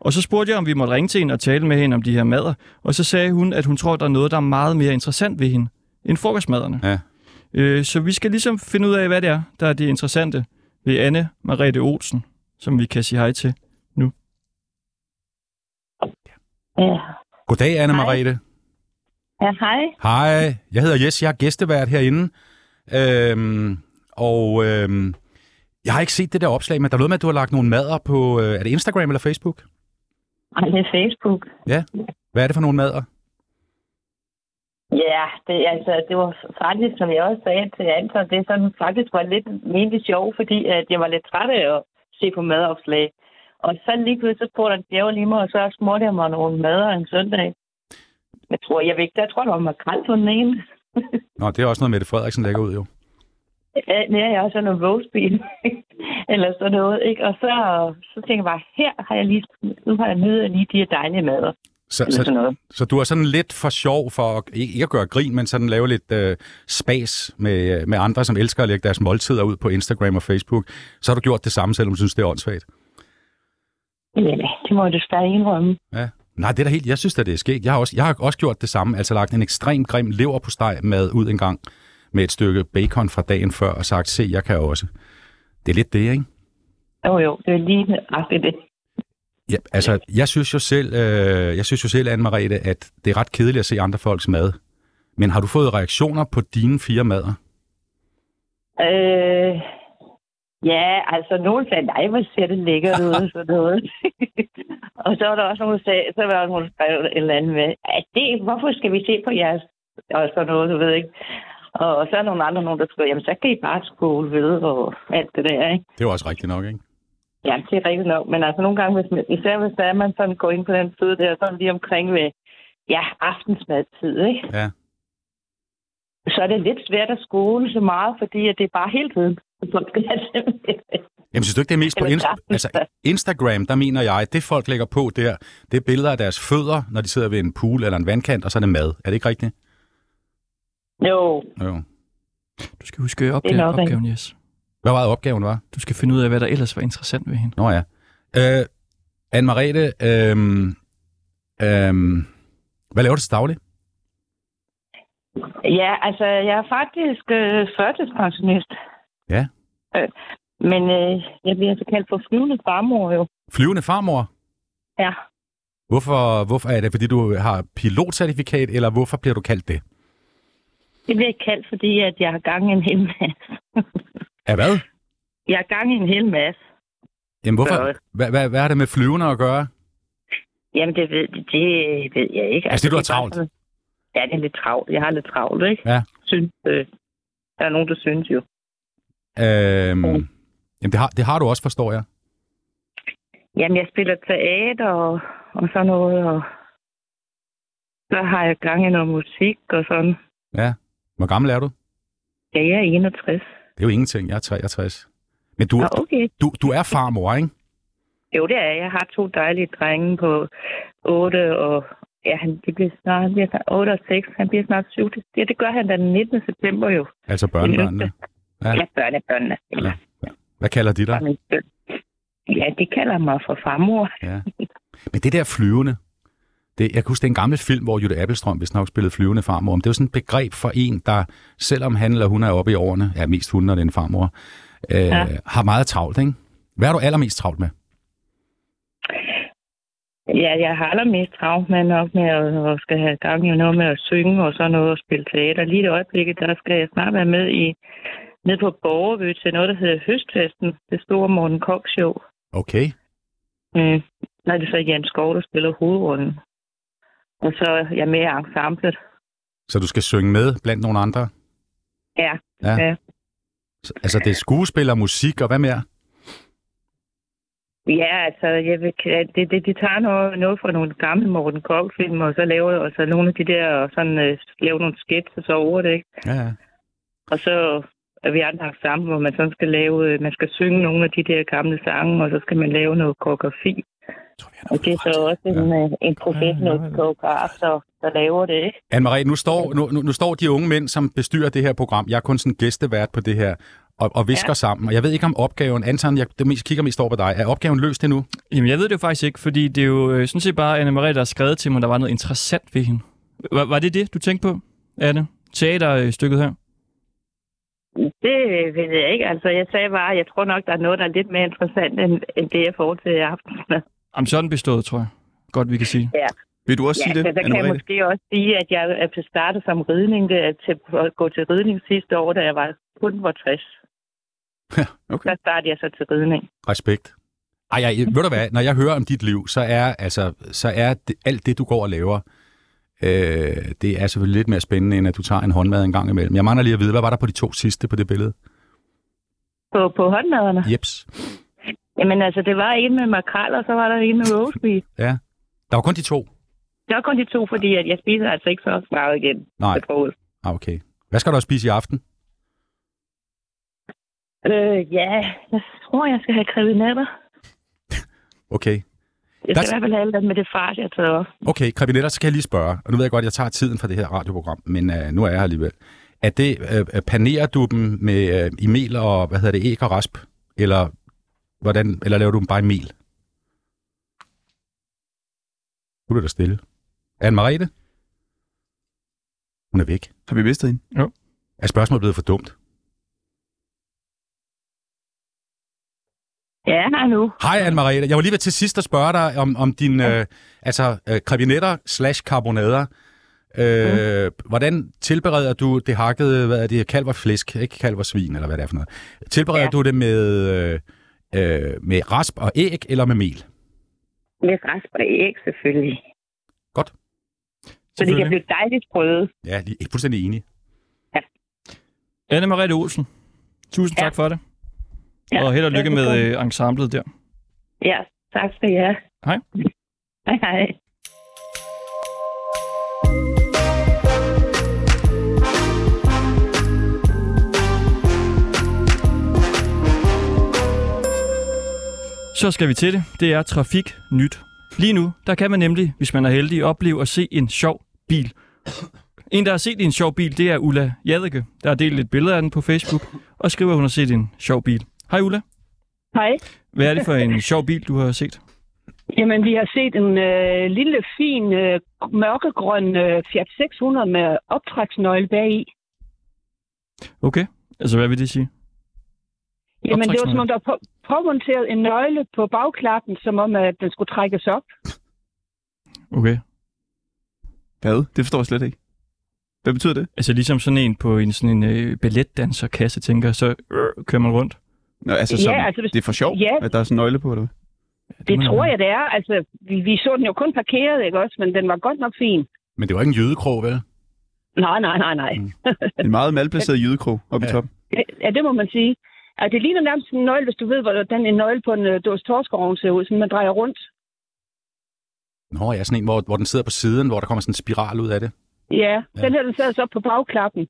Og så spurgte jeg, om vi måtte ringe til hende og tale med hende om de her mader. Og så sagde hun, at hun tror, der er noget, der er meget mere interessant ved hende end frokostmaderne. Ja. Øh, så vi skal ligesom finde ud af, hvad det er, der er det interessante ved Anne Marete Olsen, som vi kan sige hej til. Ja. Goddag, Anne. Marete. Ja, hej. Hej, jeg hedder Jes, jeg er gæstevært herinde. Øhm, og øhm, jeg har ikke set det der opslag, men der er noget med, at du har lagt nogle mader på, øh, er det Instagram eller Facebook? Ej, det er Facebook. Hvad er det for nogle mader? Ja, det, altså, det var faktisk, som jeg også sagde til Anton, det er sådan, faktisk var lidt mente sjov, fordi at jeg var lidt træt af at se på madopslag. Og så lige pludselig så han djævel i mig, og så smurte jeg mig nogle mader en søndag. Jeg tror, jeg ved ikke, der tror, der var makrel på den ene. Nå, det er også noget, Mette Frederiksen lægger ud, jo. Ja, jeg har sådan noget roastbeef, eller sådan noget, ikke? Og så, så tænkte jeg bare, her har jeg lige, nu har jeg nydet lige de her dejlige mader, Så, så, noget. så du er sådan lidt for sjov for, at- ikke ikke at gøre grin, men sådan lave lidt øh, spas med, øh, med andre, som elsker at lægge deres måltider ud på Instagram og Facebook. Så har du gjort det samme, selvom du synes, det er åndssvagt. Ja, det må jeg desværre indrømme. Ja. Nej, det er da helt... Jeg synes, at det er sket. Jeg har, også, jeg har også gjort det samme. Altså lagt en ekstrem grim lever på steg mad ud en gang med et stykke bacon fra dagen før og sagt, se, jeg kan også. Det er lidt det, ikke? Jo, jo, det er lige nøjagtigt det. Ja, altså, jeg synes jo selv, øh, jeg synes jo selv, anne Marete, at det er ret kedeligt at se andre folks mad. Men har du fået reaktioner på dine fire mader? Øh, ja, altså nogen sagde, nej, hvor ser det lækkert ud, og sådan noget. og så var der også nogen, der sagde, så var der nogen, der skrev et eller andet med, at det, hvorfor skal vi se på jeres, og sådan noget, du ved ikke. Og så er der nogle andre, nogen, der skriver, jamen så kan I bare skole ved, og alt det der, ikke? Det er jo også rigtigt nok, ikke? Ja, det er rigtigt nok. Men altså nogle gange, hvis man, især hvis der er, man sådan går ind på den side der, sådan lige omkring ved, ja, aftensmadtid, ikke? Ja. Så er det lidt svært at skole så meget, fordi at det er bare hele tiden. Have det. Jamen, synes du ikke, det er mest på Insta- altså, Instagram, der mener jeg, at det folk lægger på der, det er billeder af deres fødder, når de sidder ved en pool eller en vandkant, og så er det mad. Er det ikke rigtigt? Jo, Jo. Du skal huske op Det er det nok opgaven, yes. Hvad var det, opgaven var? Du skal finde ud af, hvad der ellers var interessant ved hende. Nå ja. Øh, Anne-Marete, øh, øh, hvad laver du til daglig? Ja, altså, jeg er faktisk øh, førtidspensionist. Ja. Øh, men øh, jeg bliver så kaldt for flyvende farmor jo. Flyvende farmor? Ja. Hvorfor, hvorfor er det, fordi du har pilotcertifikat, eller hvorfor bliver du kaldt det? Det bliver kaldt, fordi at jeg har gang i en hel masse. Ja, hvad? Jeg har gang i en hel masse. Jamen, hvorfor? Hvad, hvad, hvad har det med flyvende at gøre? Jamen, det ved, det, det ved jeg ikke. Altså, det, du har er bare travlt? Ja, det er lidt travlt. Jeg har lidt travlt, ikke? Ja. Synes, øh, der er nogen, der synes jo. Øhm, jamen, det har, det har du også, forstår jeg. Jamen, jeg spiller teater og, og sådan noget, og så har jeg gang i noget musik og sådan. Ja. Hvor gammel er du? Ja, jeg er 61. Det er jo ingenting. Jeg er 63. Men du, Nå, okay. du, du er farmor, ikke? Jo, det er jeg. Jeg har to dejlige drenge på 8 og... Ja, han, det bliver snart, han bliver snart 8 og 6. Han bliver snart 7. Det, det, det gør han den 19. september jo. Altså børnebørnene. Ja. Ja, børnebørnene. Ja. Hvad kalder de dig? Ja, de kalder mig for farmor. Ja. Men det der flyvende, det, jeg kan huske, det er en gammel film, hvor Jutta Appelstrøm hvis nok spillede flyvende farmor. Men det er jo sådan et begreb for en, der, selvom han eller hun er oppe i årene, er mest hun, når det er en farmor, øh, ja. har meget travlt, ikke? Hvad er du allermest travlt med? Ja, jeg har allermest travlt med nok med at, at skal have gang i noget med at synge og sådan noget og spille teater. Lige i øjeblikket, der skal jeg snart være med i ned på Borgerø til noget, der hedder Høstfesten. Det store Morten Koch show. Okay. Mm. Er det så Jan Skov, der spiller hovedrollen. Og så er jeg med i ensemblet. Så du skal synge med blandt nogle andre? Ja, Ja. ja. Så- Altså, det er skuespiller, musik og hvad mere? Ja, altså, jeg vil, det, det, de tager noget, noget fra nogle gamle Morten Koch-film, og så laver og så nogle af de der, og sådan, øh, laver nogle sketches over det, ikke? Ja, ja. Og så er vi andre haft sammen, hvor man sådan skal lave, øh, man skal synge nogle af de der gamle sange, og så skal man lave noget koreografi. Og det er så også en, ja. en professionel koreograf, der, der laver det, ikke? Anne-Marie, nu står, nu, nu, nu står de unge mænd, som bestyrer det her program. Jeg er kun sådan gæstevært på det her, og, og visker ja. Ja. sammen. Og jeg ved ikke om opgaven, Anton, jeg det mest, kigger mest over på dig. Er opgaven løst endnu? Jamen, jeg ved det jo faktisk ikke, fordi det er jo øh, sådan set bare Anne-Marie, der har skrevet til mig, der var noget interessant ved hende. Var, var det det, du tænkte på, Anne? Teaterstykket her? Det ved jeg ikke. Altså, jeg sagde bare, at jeg tror nok, der er noget, der er lidt mere interessant, end, end det, jeg får til i aften. Jamen, sådan bestået, tror jeg. Godt, vi kan sige. Ja, Vil du også ja sige så det, der kan jeg måske også sige, at jeg er startet som ridning, det er til at gå til ridning sidste år, da jeg var kun var 60. Okay. Der startede jeg så til ridning. Respekt. Ej, jeg, ved du hvad, når jeg hører om dit liv, så er, altså, så er det, alt det, du går og laver, øh, det er selvfølgelig lidt mere spændende, end at du tager en håndmad en gang imellem. Jeg mangler lige at vide, hvad var der på de to sidste på det billede? På, på håndmaderne. Jeps. Jamen altså, det var en med makrel, og så var der en med roast beef. Ja. Der var kun de to. Det var kun de to, fordi at jeg spiser altså ikke så meget igen. Nej. Ah, okay. Hvad skal du også spise i aften? Øh, ja, jeg tror, jeg skal have krebinetter. Okay. Jeg Der- skal i hvert fald have alt med det fart, jeg tager op. Okay, krebinetter, så kan jeg lige spørge. Og nu ved jeg godt, at jeg tager tiden fra det her radioprogram, men uh, nu er jeg her alligevel. Er det, uh, panerer du dem med uh, i mel og, hvad hedder det, æg og rasp? Eller, hvordan, eller laver du dem bare i mel? Nu er der stille. Anne-Marete? Hun er væk. Har vi mistet hende? Er spørgsmålet blevet for dumt? Ja, nej nu. Hej Anne-Marete. Jeg var lige ved til sidst at spørge dig om, om din øh, altså, øh, krebinetter slash karbonader. Øh, mm. Hvordan tilbereder du det hakkede, hvad er det, kalv og flæsk, ikke kalv og svin, eller hvad det er for noget? Tilbereder ja. Ja. du det med, øh, øh, med rasp og æg, eller med mel? Med rasp og æg, selvfølgelig. Godt. Så det kan blive dejligt sprøde. Ja, lige, jeg er fuldstændig enig. Anne-Marie Olsen, tusind Ja. tak for det. Ja, og held og lykke med øh, ensemblet der. Ja, tak skal I have. Hej. Hej, hej. Så skal vi til det. Det er Trafik Nyt. Lige nu, der kan man nemlig, hvis man er heldig, opleve at se en sjov bil. En, der har set en sjov bil, det er Ulla Jadeke, der har delt et billede af den på Facebook, og skriver, at hun har set en sjov bil. Hej Ulla. Hej. Hvad er det for en sjov bil, du har set? Jamen, vi har set en øh, lille, fin, øh, mørkegrøn øh, Fiat 600 med optræksnøgle bagi. Okay, altså hvad vil det sige? Jamen, det var som om, der var på, påmonteret en nøgle på bagklappen, som om, at den skulle trækkes op. Okay. Hvad? Det forstår jeg slet ikke. Hvad betyder det? Altså ligesom sådan en på en sådan en øh, balletdanserkasse, tænker så øh, kører man rundt. Nå, altså, Ja, som, altså, hvis- det er for sjov, ja. at der er sådan en nøgle på, eller? Det må tror jeg, det er. Altså, vi, vi så den jo kun parkeret, ikke også? Men den var godt nok fin. Men det var ikke en jødekrog, vel? Nej, nej, nej, nej. En meget malplaceret jydekrog oppe i Ja. toppen. Ja, det må man sige. Altså, det ligner nærmest en nøgle, hvis du ved, hvordan en nøgle på en øh, dåse torskerovn ser ud, som man drejer rundt. Nå, ja, sådan en, hvor, hvor den sidder på siden, hvor der kommer sådan en spiral ud af det. Ja, Ja. den her, den sad så op på bagklappen.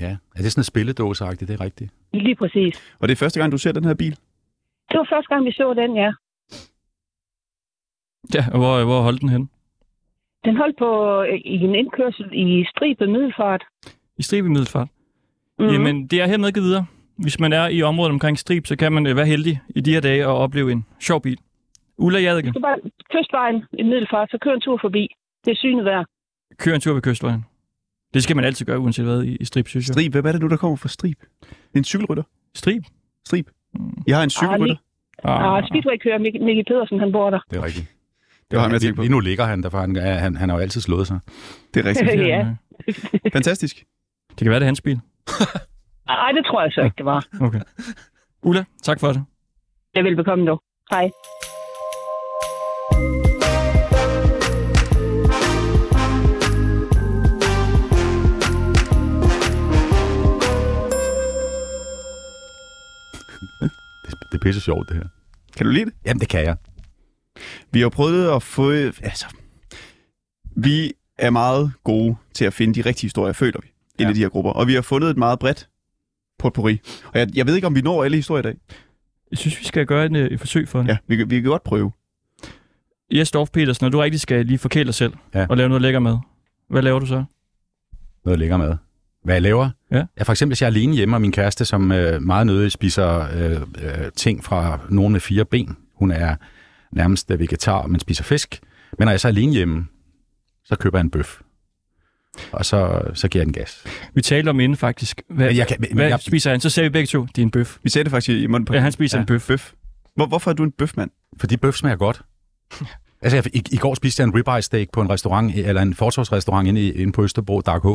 Ja, er det sådan en spilledåseagtigt, det er rigtigt. Lige præcis. Og det er første gang, du ser den her bil. Det var første gang, vi så den, ja. Ja, og hvor, hvor holdt den hen? Den holdt på øh, i en indkørsel i stribet middelfart. I Strib i Middelfart. Mm. Jamen, det er hermed givet videre. Hvis man er i området omkring Strib, så kan man øh, være heldig i de her dage og opleve en sjov bil. Ulla Jadeke, Så bare kystvejen i middelfart, så kør en tur forbi. Det er synet værd. kør en tur ved kystvejen. Det skal man altid gøre, uanset hvad i, i Strib, synes jeg. Strib, hvem er det nu, der kommer fra er en cykelrytter. Strib? Strib. Jeg har en cykelrytter. Ah, Ah, Speedway kører Mik- Mikkel Pedersen, han bor der. Det er rigtigt. Det var ham, jeg tænkte på. lige nu ligger han der, for han, ja, han, han har jo altid slået sig. Det er rigtigt. ja. Fantastisk. Det kan være, det er hans bil. Nej, det tror jeg så ikke, det var. Okay. Ulla, tak for det. Jeg vil bekomme nu. Hej. Det er pisse sjovt, det her. Kan du lide det? Jamen, det kan jeg. Vi har prøvet at få... Altså, vi er meget gode til at finde de rigtige historier, føler vi, ja. Ja. i de her grupper. Og vi har fundet et meget bredt potpourri. Og jeg, jeg ved ikke, om vi når alle historier i dag. Jeg synes, vi skal gøre et, øh, et forsøg for det. Ja, vi, kan- vi kan godt prøve. Jes Dorf Petersen, når du rigtig skal lige forkæle dig selv Ja. og lave noget lækker mad, hvad laver du så? Noget lækker mad. Hvad jeg laver? Ja. ja for eksempel, hvis jeg er alene hjemme, og min kæreste, som øh, meget nødigt spiser øh, øh, ting fra nogen med fire ben. Hun er nærmest øh, vegetar, men spiser fisk. Men når jeg så er alene hjemme, så køber jeg en bøf. Og så, så giver jeg den gas. Vi talte om inden faktisk. Hvad, Men jeg kan- men hvad jeg- spiser han? Så sagde vi begge to, det er en bøf. Vi sagde det faktisk i munden på Ja, han spiser Ja. en bøf. bøf. Hvor, hvorfor er du en bøfmand? Fordi bøf smager godt. Altså, jeg, i, i går spiste jeg en ribeye steak på en restaurant, eller en fortorvsrestaurant inde, i, inde på Østerbro, Dark H.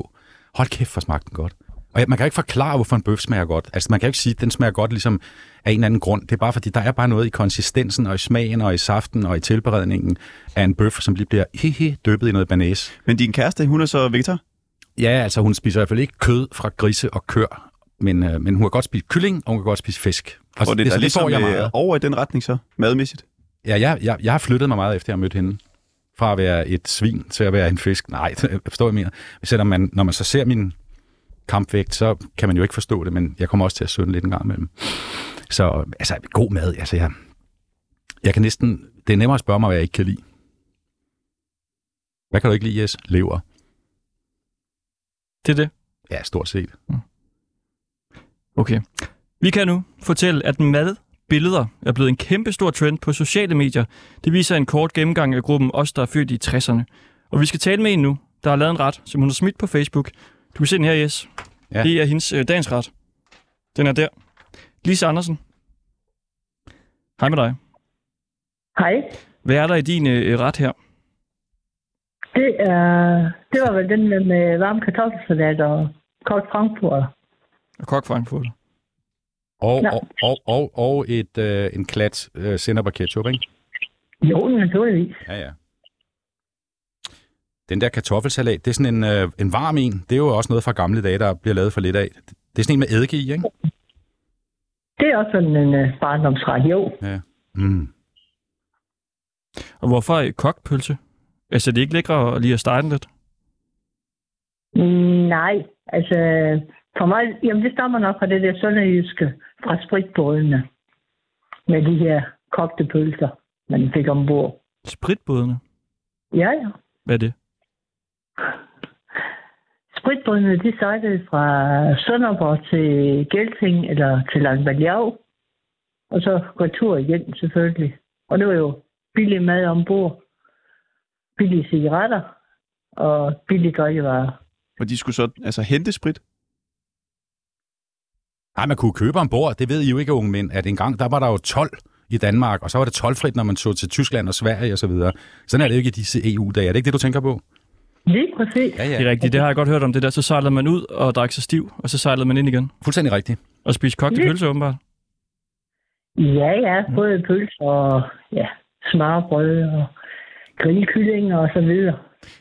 Hold kæft, for smagte den godt. Og jeg, man kan ikke forklare, hvorfor en bøf smager godt. Altså, man kan ikke sige, at den smager godt ligesom af en eller anden grund. Det er bare fordi, der er bare noget i konsistensen, og i smagen, og i saften, og i tilberedningen af en bøf, som lige bliver hihi dyppet i noget banæs. Men din kæreste, hun er så vegetar? Ja, altså, hun spiser i hvert fald ikke kød fra grise og køer, men, øh, men hun kan godt spise kylling, og hun kan godt spise fisk. Og, Og det, så der er ligesom får jeg øh, meget. over i den retning så, madmæssigt. Ja, jeg, jeg, jeg har flyttet mig meget efter, jeg har mødt hende. Fra at være et svin til at være en fisk. Nej, forstår, jeg mener. Selvom man, når man så ser min kampvægt, så kan man jo ikke forstå det, men jeg kommer også til at synde lidt en gang imellem. Så altså, god mad. Altså, jeg, jeg kan næsten... Det er nemmere at spørge mig, hvad jeg ikke kan lide. Hvad kan du ikke lide, Jes? Lever. Det er det. Ja, stort set. Okay. Vi kan nu fortælle, at madbilleder er blevet en kæmpe stor trend på sociale medier. Det viser en kort gennemgang af gruppen Os, der er født i 60'erne. Og vi skal tale med en nu, der har lavet en ret, som hun har smidt på Facebook. Du kan se den her, Jes. Ja. Det er hendes øh, dagens ret. Den er der. Lise Andersen. Hej med dig. Hej. Hvad er der i din øh, ret her? Det, er, det var vel den med, med varm kartoffelsalat og kogt frankfurt. Og kok Frankfurt. Og, Ja. og, og, og, og et, øh, en klat øh, sennep og ketchup, ikke? Jo, naturligvis. Ja, ja. Den der kartoffelsalat, det er sådan en, øh, en varm en. Det er jo også noget fra gamle dage, der bliver lavet for lidt af. Det er sådan en med eddike i, ikke? Det er også sådan en uh, barndomsret, jo. Ja. Mm. Og hvorfor øh, kogt pølse? Altså, det er ikke lækkere at lige at stege den lidt? Mm, nej, altså for mig, jamen det stammer nok fra det der sønderjyske fra spritbådene. Med de her kogte pølser, man fik ombord. Spritbådene? Ja, ja. Hvad er det? spritbrødene, de sejlede fra Sønderborg til Gelting eller til Langbaljav. Og så retur igen selvfølgelig. Og det var jo billig mad ombord, billige cigaretter og billige drikkevarer. Og de skulle så altså hente sprit? Nej, man kunne købe ombord. Det ved I jo ikke, unge mænd, at engang der var der jo 12 i Danmark, og så var det tolvfrit, når man så til Tyskland og Sverige og så videre. Sådan er det jo ikke i disse EU-dage. Er det ikke det, du tænker på? Lige præcis. Ja, Det er rigtigt, det har jeg godt hørt om det der. Så sejlede man ud og drak sig stiv, og så sejlede man ind igen. Fuldstændig rigtigt. Og spiste kogte Ja. pølse åbenbart. Ja, ja, både pølser og ja, smørbrød og grillkyllinger og så videre.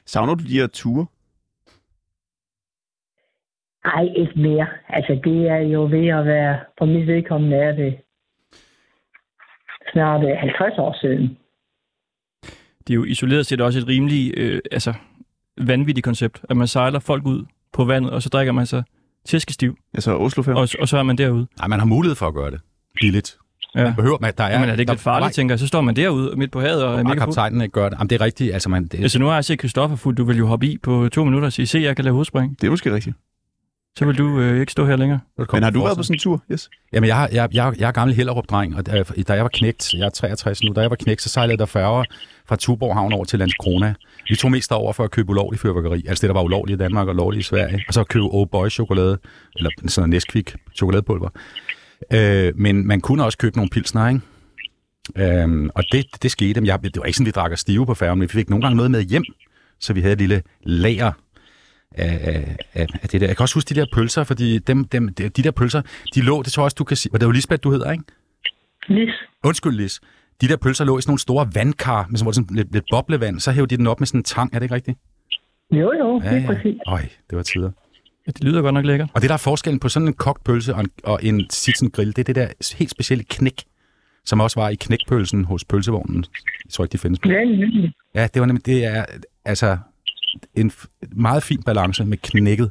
Savner du de her ture? Ej, ikke mere. Altså, det er jo ved at være, for mit vedkommende er det snart øh, 50 år siden. Det er jo isoleret set også et rimelig øh, altså, vanvittigt koncept, at man sejler folk ud på vandet, og så drikker man sig tæskestiv, Altså Oslo 5? og, og så er man derude. Nej, man har mulighed for at gøre det. Billigt. Ja. Man behøver, man, der er, Ja, men er det ikke der, lidt farligt, tænker jeg? Så står man derude midt på havet og er Og mega fuld. kaptajnen ikke gør det. Jamen, det er rigtigt. Altså, man, det, Altså nu har jeg set Christoffer fuld, du vil jo hoppe i på to minutter og sige, se, jeg kan lave hovedspring. Det er måske rigtigt. Så vil du øh, ikke stå her længere. Men har du været på sådan en tur? Yes. Jamen, jeg, har- jeg, jeg, jeg er gammel Hellerup-dreng, og da, da jeg var knægt, jeg er 63 nu, da jeg var knægt, så sejlede der færger fra Tuborg Havn over til Landskrona. Vi tog mest over for at købe ulovlig fyrværkeri, altså det, der var ulovligt i Danmark og lovligt i Sverige, og så købe Old Boy chokolade, eller sådan noget Nesquik chokoladepulver. Øh, men man kunne også købe nogle pilsner, ikke? Øhm, og det, det skete. Jeg, det var ikke sådan, vi drak os stive på færgen, men vi fik nogle gange noget med hjem, så vi havde et lille lager af, af, af, det der. Jeg kan også huske de der pølser, fordi dem, dem, de, de der pølser, de lå, det tror jeg også, du kan sige, og det er jo Lisbeth, du hedder, ikke? Lis. Undskyld, Lis. De der pølser lå i sådan nogle store vandkar, med sådan, sådan lidt, lidt boblevand, så hævde de den op med sådan en tang, er det ikke rigtigt? Jo, jo, ja, det er præcis. Øj, det var tider. Ja, det lyder godt nok lækkert. Og det der er forskellen på sådan en kogt pølse og en, og en Sitsen grill, det er det der helt specielle knæk, som også var i knækpølsen hos pølsevognen. Jeg tror ikke, de findes på. Ja. Ja, det var nemlig, det er altså en f- meget fin balance med knækket.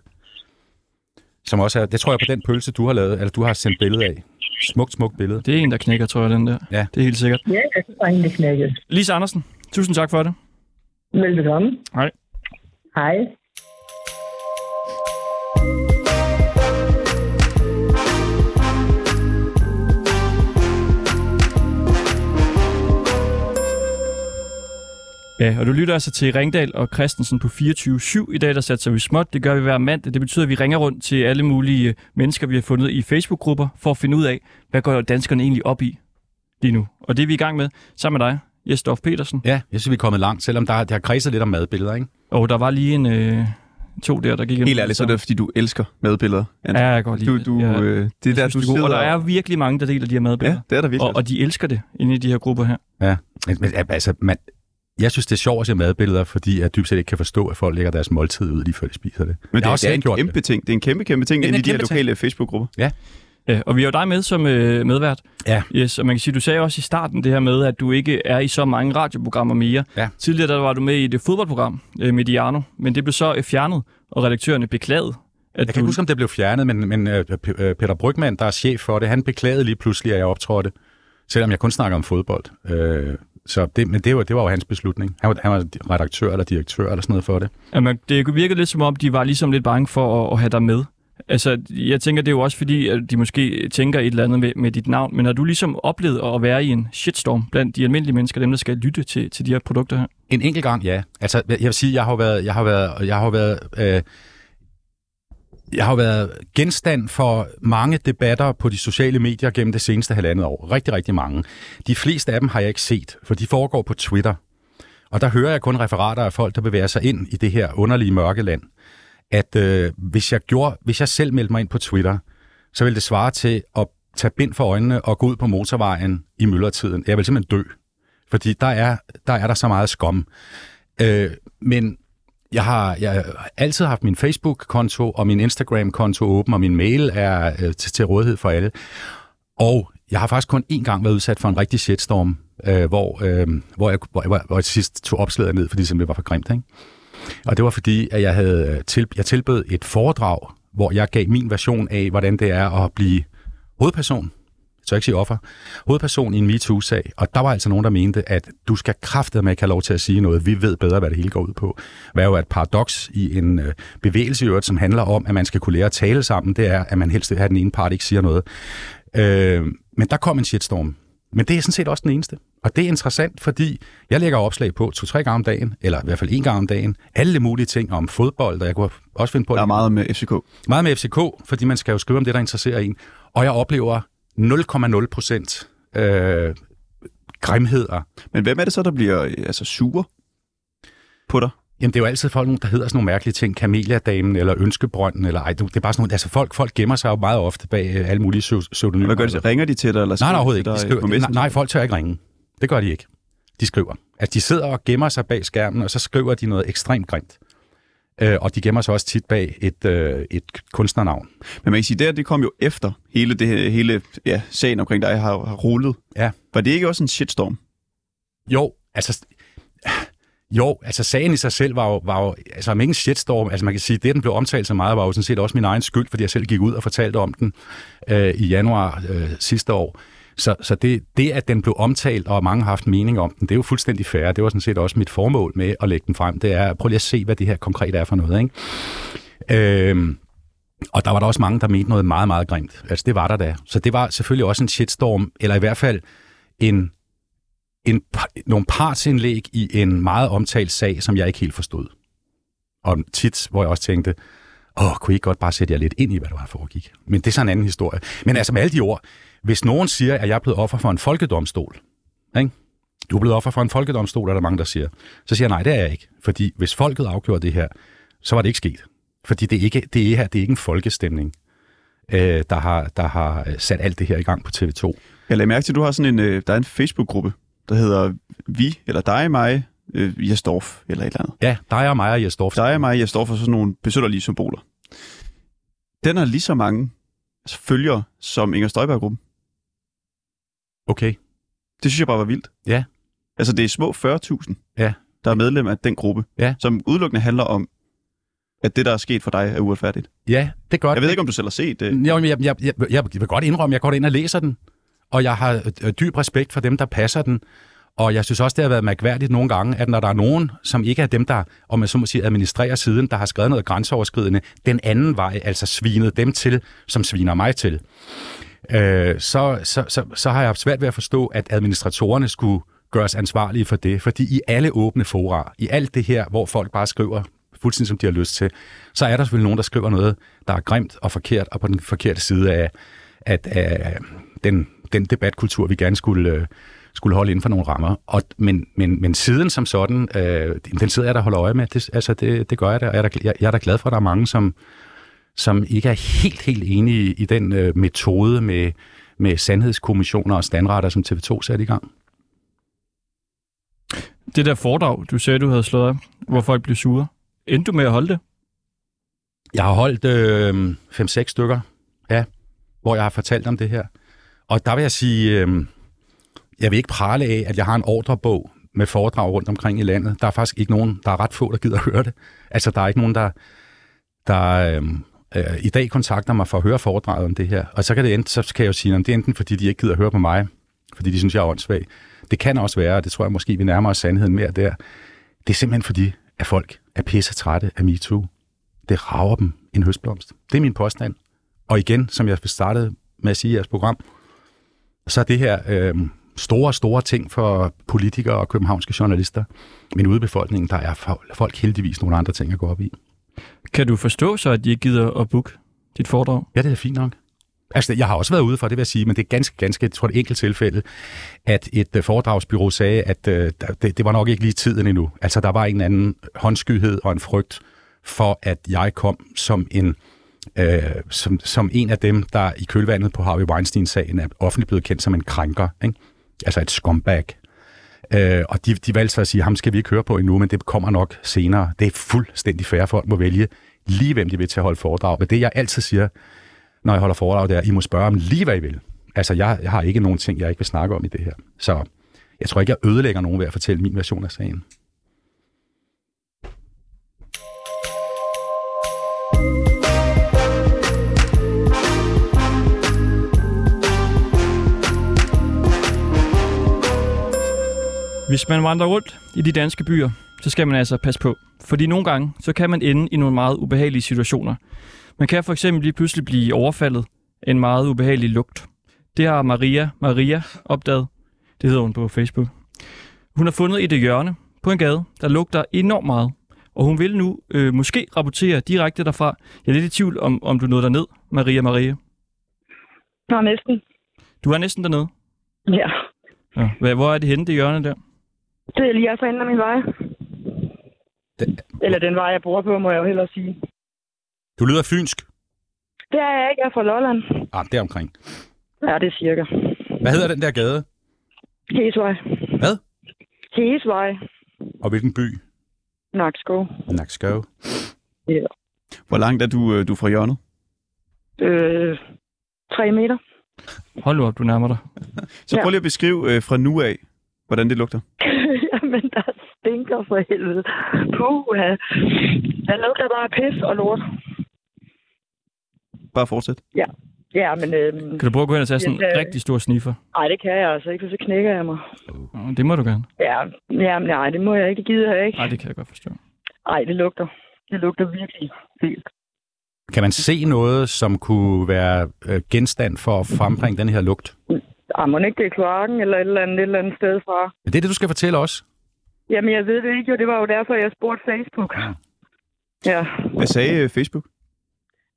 Som også er, det tror jeg på den pølse, du har lavet, eller du har sendt billede af. Smukt, smukt billede. Det er en, der knækker, tror jeg, den der. Ja. Det er helt sikkert. Ja, det var egentlig knækket. Lise Andersen, tusind tak for det. Velbekomme. Hej. Hej. Ja, og du lytter altså til Ringdal og Christensen på 24-7. I dag der satser vi småt. Det gør vi hver mandag. Det betyder, at vi ringer rundt til alle mulige øh, mennesker, vi har fundet i Facebook-grupper, for at finde ud af, hvad går danskerne egentlig op i lige nu. Og det er vi i gang med sammen med dig, Jesdorf Petersen. Ja, jeg synes, vi er kommet langt, selvom der, der har kredset lidt om madbilleder, ikke? Og der var lige en øh, to der, der gik ind. Helt ærligt, så er det fordi, du elsker madbilleder. Ja, jeg kan godt lide du, du, det. Ja. øh, det er der, synes, du er sidder... Og der er virkelig mange, der deler de her madbilleder. Ja, det er der virkelig. og, og de elsker det inde i de her grupper her. Ja, men, men altså, man, jeg synes, det er sjovt at se madbilleder, fordi jeg dybt set ikke kan forstå, at folk lægger deres måltid ud, lige før de spiser det. Men det, har også det er en gjort kæmpe ting. Det er en kæmpe, kæmpe ting Det er inde i de her lokale Facebook-grupper. Ja, og vi har jo dig med som øh, medvært. Ja. Yes, og man kan sige, du sagde også i starten det her med, at du ikke er i så mange radioprogrammer mere. Ja. Tidligere der var du med i det fodboldprogram, øh, Mediano, men det blev så øh, fjernet, og redaktørerne beklagede. At Jeg kan ikke huske, om det blev fjernet, men, men uh, Peter Brygman, der er chef for det, han beklagede lige pludselig, at jeg optrådte, selvom jeg kun snakker om fodbold. Uh, så det, men det var, det var jo hans beslutning. Han var, han var redaktør eller direktør eller sådan noget for det. man, det virkede lidt som om, de var ligesom lidt bange for at, at have dig med. Altså, jeg tænker, det er jo også fordi, at de måske tænker et eller andet med, med dit navn, men har du ligesom oplevet at være i en shitstorm blandt de almindelige mennesker, dem der skal lytte til, til de her produkter her? En enkelt gang, ja. Altså, jeg vil sige, jeg har været, jeg har været, jeg har været, øh, jeg har været genstand for mange debatter på de sociale medier gennem det seneste halvandet år. Rigtig, rigtig mange. De fleste af dem har jeg ikke set, for de foregår på Twitter. Og der hører jeg kun referater af folk, der bevæger sig ind i det her underlige mørkeland. At øh, hvis, jeg gjorde, hvis jeg selv meldte mig ind på Twitter, så ville det svare til at tage bind for øjnene og gå ud på motorvejen i myldretiden. Jeg vil simpelthen dø. Fordi der er der, er der så meget skom. Øh, men jeg har, jeg har altid haft min Facebook-konto og min Instagram-konto åben, og min mail er øh, til, til rådighed for alle. Og jeg har faktisk kun én gang været udsat for en rigtig shitstorm, øh, hvor, øh, hvor, jeg, hvor, hvor, hvor jeg til sidst tog opslaget ned, fordi det simpelthen var for grimt. Ikke? Og det var fordi, at jeg, havde øh, til, jeg tilbød et foredrag, hvor jeg gav min version af, hvordan det er at blive hovedperson jeg ikke sige offer, hovedperson i en MeToo-sag, og der var altså nogen, der mente, at du skal kraftedeme ikke have lov til at sige noget, vi ved bedre, hvad det hele går ud på. Hvad jo er et paradoks i en øh, bevægelse i øvrigt, som handler om, at man skal kunne lære at tale sammen, det er, at man helst vil have, at den ene part ikke siger noget. Øh, men der kom en shitstorm. Men det er sådan set også den eneste. Og det er interessant, fordi jeg lægger opslag på to-tre gange om dagen, eller i hvert fald en gang om dagen, alle mulige ting om fodbold, og jeg kunne også finde på... Der er meget med FCK. Meget med FCK, fordi man skal jo skrive om det, der interesserer en. Og jeg oplever 0,0 procent øh, grimheder. Men hvem er det så, der bliver øh, altså, sure på dig? Jamen, det er jo altid folk, der hedder sådan nogle mærkelige ting. Kameliadamen eller Ønskebrønden, eller ej, det er bare sådan nogle, altså folk, folk gemmer sig jo meget ofte bag øh, alle mulige pseu- pseudonymer. Hvad gør de? så? Ringer de til dig? Eller Nej, nej, overhovedet de ikke. De skriver, nej, nej, folk tør ikke ringe. Det gør de ikke. De skriver. Altså, de sidder og gemmer sig bag skærmen, og så skriver de noget ekstremt grimt. Øh, og de gemmer sig også tit bag et, øh, et kunstnernavn. Men man kan sige, det, her, det kom jo efter hele, det, hele ja, sagen omkring dig har, har rullet. Ja. Var det ikke også en shitstorm? Jo, altså... Jo, altså sagen i sig selv var jo, var jo altså om ikke en shitstorm, altså man kan sige, det den blev omtalt så meget, var jo sådan set også min egen skyld, fordi jeg selv gik ud og fortalte om den øh, i januar øh, sidste år. Så, så det, det, at den blev omtalt, og mange har haft mening om den, det er jo fuldstændig fair. Det var sådan set også mit formål med at lægge den frem. Det er, prøv lige at se, hvad det her konkret er for noget. Ikke? Øhm, og der var der også mange, der mente noget meget, meget grimt. Altså det var der da. Så det var selvfølgelig også en shitstorm, eller i hvert fald en, en, nogle partsindlæg i en meget omtalt sag, som jeg ikke helt forstod. Og tit, hvor jeg også tænkte, åh, kunne I ikke godt bare sætte jer lidt ind i, hvad der var, foregik? Men det er så en anden historie. Men altså med alle de ord, hvis nogen siger, at jeg er blevet offer for en folkedomstol, ikke? du er blevet offer for en folkedomstol, er der mange, der siger. Så siger jeg, nej, det er jeg ikke. Fordi hvis folket afgjorde det her, så var det ikke sket. Fordi det er ikke, det er her, det er ikke en folkestemning, øh, der, har, der har øh, sat alt det her i gang på TV2. Jeg lagde mærke til, at du har sådan en, øh, der er en Facebook-gruppe, der hedder Vi, eller dig, mig, øh, Jesdorf, eller et eller andet. Ja, dig og mig og Jesdorf. Dig og mig, og sådan nogle besønderlige symboler. Den har lige så mange følgere som Inger Støjberg-gruppen. Okay. Det synes jeg bare var vildt. Ja. Altså, det er små 40.000, Ja. der er medlem af den gruppe, Ja. som udelukkende handler om, at det, der er sket for dig, er uretfærdigt. Ja, det er godt. Jeg ved ikke, om du selv har set det. Jo, jeg, jeg, jeg, jeg vil godt indrømme, jeg går ind og læser den, og jeg har øh, dyb respekt for dem, der passer den. Og jeg synes også, det har været mærkværdigt nogle gange, at når der er nogen, som ikke er dem, der om man så må sige, administrerer siden, der har skrevet noget grænseoverskridende, den anden vej, altså svinet dem til, som sviner mig til, øh, så, så, så, så har jeg haft svært ved at forstå, at administratorerne skulle gøres ansvarlige for det. Fordi i alle åbne fora, i alt det her, hvor folk bare skriver fuldstændig som de har lyst til, så er der selvfølgelig nogen, der skriver noget, der er grimt og forkert, og på den forkerte side af, at, af den, den debatkultur, vi gerne skulle, øh, skulle holde inden for nogle rammer. Og, men, men, men siden som sådan, øh, den sidder jeg der og holder øje med. Det, altså, det, det gør jeg da, og jeg er da, jeg, jeg er da glad for, at der er mange, som, som ikke er helt, helt enige i den øh, metode med, med sandhedskommissioner og standretter, som TV2 satte i gang. Det der foredrag, du sagde, du havde slået af, hvor folk blev sure. Endte du med at holde det? Jeg har holdt øh, 5-6 stykker, ja, hvor jeg har fortalt om det her. Og der vil jeg sige, øh, jeg vil ikke prale af, at jeg har en ordrebog med foredrag rundt omkring i landet. Der er faktisk ikke nogen, der er ret få, der gider at høre det. Altså, der er ikke nogen, der, der øh, øh, i dag kontakter mig for at høre foredraget om det her. Og så kan, det enten, så kan jeg jo sige, at det er enten fordi, de ikke gider at høre på mig, fordi de synes, jeg er åndssvag. Det kan også være, og det tror jeg måske, vi nærmer os sandheden mere der. Det er simpelthen fordi, at folk er pisse trætte af MeToo. Det rager dem en høstblomst. Det er min påstand. Og igen, som jeg startede med at sige i jeres program, så er det her øh, store, store ting for politikere og københavnske journalister. Men ude i befolkningen, der er folk heldigvis nogle andre ting at gå op i. Kan du forstå så, at de ikke gider at booke dit foredrag? Ja, det er fint nok. Altså, jeg har også været ude for det, vil jeg sige, men det er ganske, ganske, jeg tror det enkelt tilfælde, at et øh, foredragsbyrå sagde, at øh, det, det var nok ikke lige tiden endnu. Altså, der var en anden håndskyhed og en frygt for, at jeg kom som en, øh, som, som en af dem, der i kølvandet på Harvey Weinstein-sagen er offentligt blevet kendt som en krænker. Ikke? Altså et scumbag. Øh, og de, de valgte så at sige, ham skal vi ikke høre på endnu, men det kommer nok senere. Det er fuldstændig fair, folk må vælge lige, hvem de vil til at holde foredrag. Men det, jeg altid siger, når jeg holder foredrag, det er, I må spørge om lige, hvad I vil. Altså, jeg, jeg har ikke nogen ting, jeg ikke vil snakke om i det her. Så jeg tror ikke, jeg ødelægger nogen ved at fortælle min version af sagen. Hvis man vandrer rundt i de danske byer, så skal man altså passe på. Fordi nogle gange, så kan man ende i nogle meget ubehagelige situationer. Man kan for eksempel lige pludselig blive overfaldet af en meget ubehagelig lugt. Det har Maria Maria opdaget. Det hedder hun på Facebook. Hun har fundet et hjørne på en gade, der lugter enormt meget. Og hun vil nu øh, måske rapportere direkte derfra. Jeg er lidt i tvivl om, om du nåede derned, Maria Maria. Nå, næsten. Du er næsten dernede. Ja. Ja. Hvor er det henne, det hjørne der? Det er lige for enden af min vej. Det- Eller den vej, jeg bor på, må jeg jo hellere sige. Du lyder fynsk. Det er jeg ikke. Jeg er fra Lolland. Ah, det er omkring. Ja, det er cirka. Hvad hedder den der gade? Hesvej. Hvad? Hesvej. Og hvilken by? Nakskov. Nakskov. Ja. Hvor langt er du, øh, du er fra hjørnet? Øh, tre meter. Hold nu op, du nærmer dig. Så Ja. prøv lige at beskrive øh, fra nu af, hvordan det lugter. Jamen, der stinker for helvede. Puh, ja. Der lugter bare af pis og lort. Bare fortsæt. Ja, men... Øhm, Kan du prøve at gå hen og tage sådan en øh, rigtig stor sniffer? nej, det kan jeg altså ikke, for så knækker jeg mig. Nå, Det må du gerne. Ja, jamen, nej, det må jeg ikke. Det gider jeg ikke. Nej, det kan jeg godt forstå. Nej, det lugter. Det lugter virkelig vildt. Kan man se noget, som kunne være øh, genstand for at frembringe den her lugt? Ah, må ikke det er kloakken eller et eller andet, et eller andet sted fra? Det er det, du skal fortælle os. Jamen, jeg ved det ikke, jo. Det var jo derfor, jeg spurgte Facebook. Ja. Ja, Hvad sagde øh, Facebook?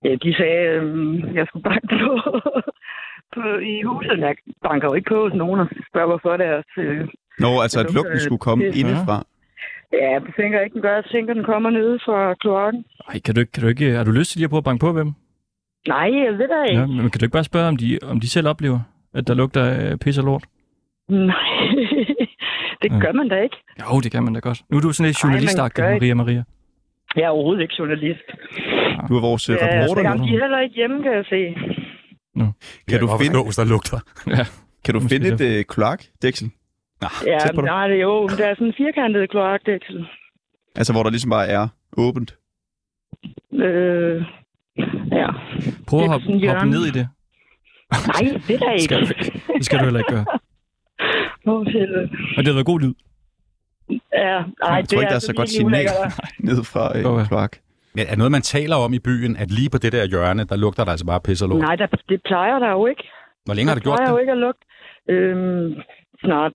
ja de sagde, øhm, jeg skulle banke på, på i huset. Jeg banker jo ikke på hos nogen og spørger, hvorfor deres... Øh, Nå, altså Det at lugten lugter- skulle komme det- indefra. ja, jeg tænker ikke, den gør. Jeg tænker, den kommer nede fra kloakken. Ej, kan du ikke, kan du ikke, har du lyst til lige at prøve at banke på dem? Nej, jeg ved da ikke. Ja, men kan du ikke bare spørge, om de, om de selv oplever, at der lugter øh, pis og lort? Nej, det Ja. gør man da ikke. Jo, det kan man da godt. Nu er du sådan lidt journalistagtig, ikke. Maria Maria. Jeg er overhovedet ikke journalist. Du er vores øh, Ja, reporter jamen, nu. de er heller ikke hjemme, kan jeg se. Kan du godt finde- hvis der lugter? Kan du Måske finde et øh, kloakdæksel? Ja, Tæt på dig. nej, det er jo, der er sådan en firkantet kloakdæksel. Altså, hvor der ligesom bare er åbent. Øh, ja. Prøv at hoppe, hoppe ned i det. Nej, det er da Skal ikke. du- Det skal du heller ikke gøre. Åh, helvede. Og det har været god lyd. Ja, nej, Jeg tror ikke, der er altså så godt virkelig signal ned fra øh, ja. kloak. Ja, er det noget, man taler om i byen, at lige på det der hjørne, der lugter der altså bare pis og lort? Nej, der, det plejer der jo ikke. Hvor længe har det gjort plejer jo det? ikke at lugte. Øhm, snart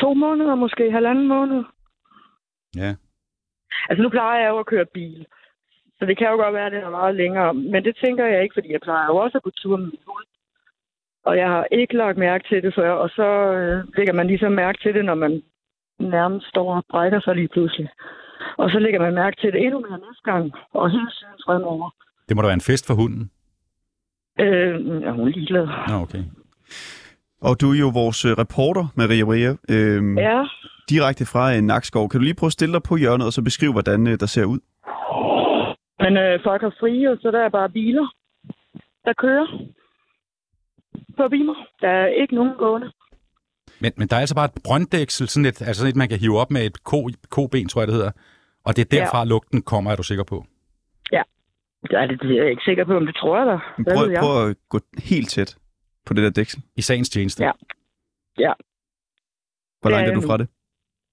to måneder, måske halvanden måned. Ja. Altså, nu plejer jeg jo at køre bil. Så det kan jo godt være, at det har været længere. Men det tænker jeg ikke, fordi jeg plejer jo også at gå tur med min hund. Og jeg har ikke lagt mærke til det før. Og så øh, lægger man ligesom mærke til det, når man nærmest står og brækker sig lige pludselig. Og så lægger man mærke til det endnu mere næste gang. Og hele tiden fremover. Det må da være en fest for hunden. Øh, ja, hun er ligeglad. Nå, okay. Og du er jo vores øh, reporter, Maria Maria, øhm, Ja, direkte fra en Nakskov. Kan du lige prøve at stille dig på hjørnet, og så beskrive, hvordan øh, der ser ud? men øh, folk har fri, og så der er bare biler, der kører på biler. Der er ikke nogen gående. Men, men der er altså bare et brønddæksel, sådan et, altså sådan et, man kan hive op med et ko, koben, tror jeg det hedder. Og det er derfra, ja. lugten kommer, er du sikker på? Ja, det det er jeg ikke sikker på, om det tror jeg da. Men Prøv, jeg? prøv at gå helt tæt på det der dæksel. I sagens tjeneste. Ja. Ja. Hvor er langt er jeg du nu. fra det?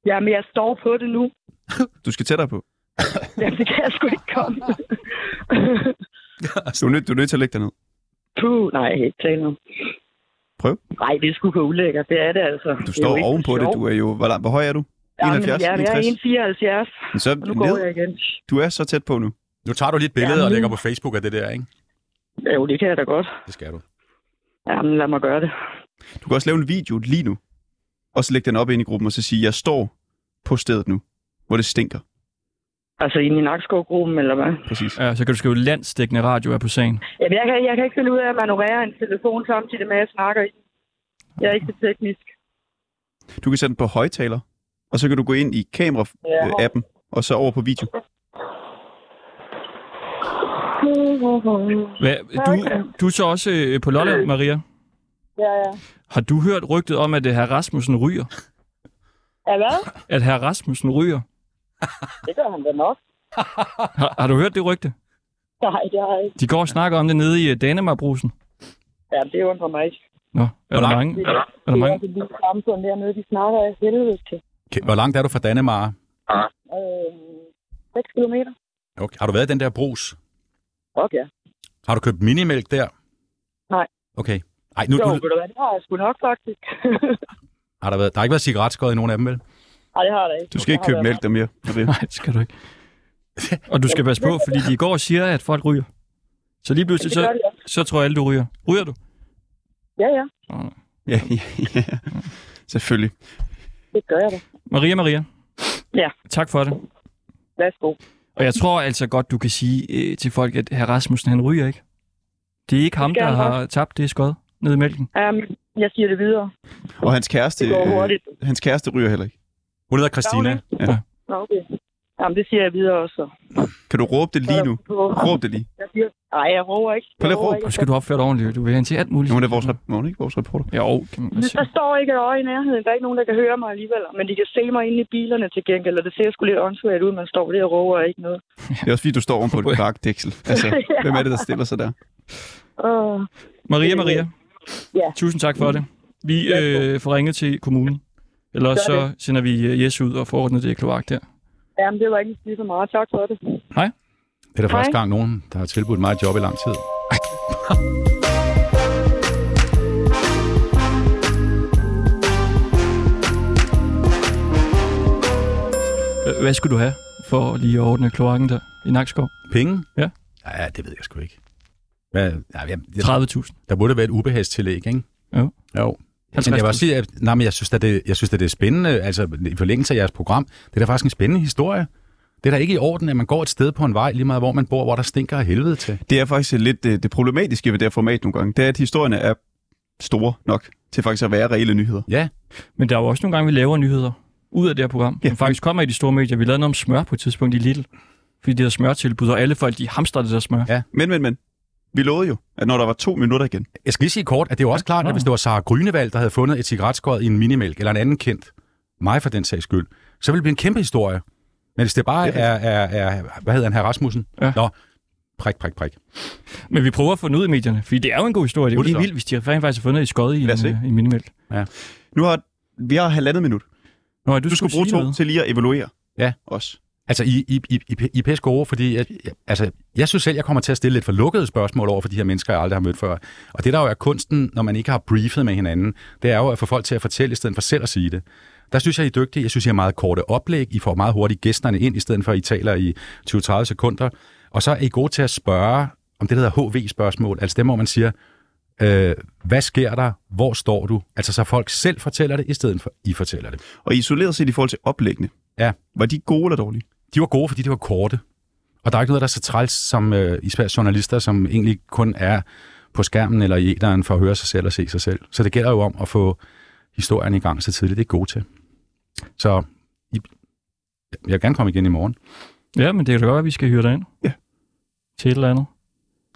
Jamen, jeg står på det nu. Du skal tættere på. Jamen, det kan jeg sgu ikke komme. Du er nødt, du er nødt til at lægge dig ned. Puh, nej, jeg kan ikke tale om. Prøv. Nej, det er sgu for ulækkert. Det er det altså. Du står ovenpå det. Du er jo... Hvor, hvor høj er du? 71? Ja, jeg er 61? 1,74. Men så Og nu går ned. jeg igen. Du er så tæt på nu. Nu tager du lige et billede Ja, og lægger på Facebook af det der, ikke? Jo, det kan jeg da godt. Det skal du. Jamen, lad mig gøre det. Du kan også lave en video lige nu. Og så lægge den op ind i gruppen og så sige, jeg står på stedet nu, hvor det stinker. Altså, inde i Nakskov-gruppen, eller hvad? Præcis. Ja, så kan du skrive landstækkende radio er på sagen. Jamen, jeg kan, jeg kan ikke finde ud af at manøvrere en telefon samtidig med, at jeg snakker i. Jeg er ikke så teknisk. Du kan sætte den på højtaler, og så kan du gå ind i kamera-appen, og så over på video. Hvad, du, du er så også øh, på Lolland, Maria. Ja, ja. Har du hørt rygtet om, at øh, herr Rasmussen ryger? Ja, hvad? At herr Rasmussen ryger? Det gør han da nok. Har, har du hørt det rygte? Nej, det har jeg ikke. De går og snakker om det nede i øh, Danemarkbrusen. Ja, det undrer mig ikke. Nå, er der langt? mange? Det Er der er mange? også et lille samfund dernede, de snakker af helvede til. Okay. Hvor langt er du fra Dannemare? Øh, 6 kilometer. Okay. Har du været i den der brus? Okay. Har du købt minimælk der? Nej. Okay. Ej, nu, Jo, nu ved du hvad, det har jeg sgu nok faktisk. har der, været, der har ikke været cigaretskåret i nogen af dem, vel? Nej, det har der ikke. Du skal ikke købe mælk der mere. Maria. Nej, det skal du ikke. Og du skal passe på, fordi de går og siger, at folk ryger. Så lige pludselig, Det så, så tror alle, du ryger. Ryger du? Ja, ja. Ja, ja, ja. Selvfølgelig. Det gør jeg da. Maria, Maria. Ja. Tak for det. Værsgo. Og jeg tror altså godt, du kan sige øh, til folk, at herr Rasmussen, han ryger ikke. Det er ikke ham, der har tabt det skod ned i mælken. Um, jeg siger det videre. Og hans kæreste, Det går hurtigt. øh, hans kæreste ryger heller ikke. Hun hedder Christina. Ja. Nå, okay. Jamen, det siger jeg videre også. Kan du råbe det lige nu? Råb det lige. Jeg siger, nej, jeg råber ikke. Prøv lige ikke. Og skal du opføre dig ordentligt. Du vil hen til alt muligt. Hun er vores, rep- er ikke vores reporter. Ja, jo, kan man der står ikke et øje i nærheden. Der er ikke nogen, der kan høre mig alligevel. Men de kan se mig inde i bilerne til gengæld. Og det ser sgu lidt åndssvagt ud, man står der og råber ikke noget. Det er også fordi, du står oven på et bakdæksel. Altså, Ja. hvem er det, der stiller sig der? Uh, Maria, Maria. Ja. Tusind tak for det. Vi øh, får ringet til kommunen. Eller så sender vi øh, Jes ud og får ordnet det kloak der. jamen, det var ikke lige så meget. Tak for det. Det er der Hej. første gang nogen, der har tilbudt mig et job i lang tid. Hvad skulle du have for lige at ordne kloakken der i Nakskov? Penge? Ja. Ja, det ved jeg sgu ikke. Hvad, ja, jeg, jeg, 30.000. der burde være et ubehagstillæg, ikke? Jo. Jo. Men jeg vil 50.000. også sige, at, nej, men jeg synes, at det, jeg synes, at det er spændende, altså i forlængelse af jeres program, det er da faktisk en spændende historie. Det er da ikke i orden, at man går et sted på en vej, lige meget hvor man bor, hvor der stinker af helvede til. Det er faktisk lidt det, det problematiske ved det her format nogle gange. Det er, at historierne er store nok til faktisk at være reelle nyheder. Ja, Men der er jo også nogle gange, vi laver nyheder ud af det her program, Ja. som faktisk kommer i de store medier. Vi lavede noget om smør på et tidspunkt i Lidl, fordi det der smørtilbud, og alle folk, de hamstrer det der smør. Ja. Men, men, men. Vi lovede jo, at når der var to minutter igen, Jeg skal lige sige kort, at det er jo også klart, at hvis det var Sara Grynevald, der havde fundet et cigaretskåret i en minimælk, eller en anden kendt, mig for den sags skyld, så ville det blive en kæmpe historie. Men hvis det bare er, er er, hvad hedder han, herr Rasmussen? Ja. Nå, prik, prik, prik. Men vi prøver at få den ud i medierne, fordi det er jo en god historie. Det er jo så. vildt, hvis de rent faktisk har fundet et skod i en, øh, i en minimælk. nu har vi har halvandet minut. Nå, du, Du skal bruge to noget. til lige at evaluere Ja. os. Altså, I, I, I, I, I pæst gode, fordi jeg, jeg, altså, jeg synes selv, jeg kommer til at stille lidt for lukkede spørgsmål over for de her mennesker, jeg aldrig har mødt før. Og det, der jo er kunsten, når man ikke har briefet med hinanden, det er jo at få folk til at fortælle, i stedet for selv at sige det. Der synes jeg, I er dygtige. Jeg synes, I har meget korte oplæg. I får meget hurtigt gæsterne ind, i stedet for, at I taler i 20-30 sekunder. Og så er I gode til at spørge om det, der hedder HV-spørgsmål. Altså dem, hvor man siger, øh, hvad sker der? Hvor står du? Altså så folk selv fortæller det, i stedet for, I fortæller det. Og isoleret set i forhold til oplæggene. Ja. Var de gode eller dårlige? De var gode, fordi de var korte. Og der er ikke noget, der er så træls som øh, især journalister, som egentlig kun er på skærmen eller i æderen for at høre sig selv og se sig selv. Så det gælder jo om at få historien i gang så tidligt. Det er gode til. Så I, jeg vil gerne komme igen i morgen. Ja, men det kan da godt at vi skal hyre dig ind. Ja. Til et eller andet.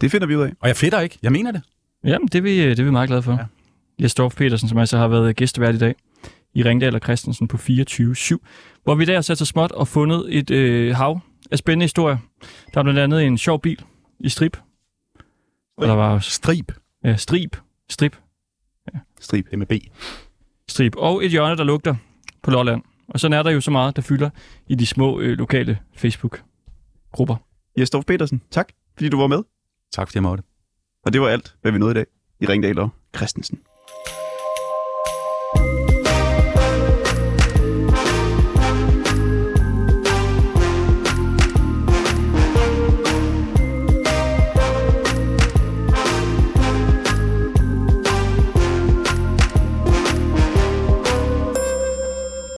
Det finder vi ud af. Og jeg fedter ikke. Jeg mener det. Jamen, det er vi, det er vi meget glade for. Ja. Ja. Jes Dorf Petersen, som altså har været gæstevært i dag i Ringdal og Christensen på 24-7, hvor vi der har sat så småt og fundet et øh, hav af spændende historier. Der er blandt andet en sjov bil i strip. Og der var også Strib. ja, strip, strip, Strib. Det er med B. strip. Og et hjørne, der lugter på Lolland. Og sådan er der jo så meget, der fylder i de små øh, lokale Facebook-grupper. Jesdorf Petersen, tak, fordi du var med. Tak fordi jeg måtte. Og det var alt, hvad vi nåede i dag i Ringdal og Christensen.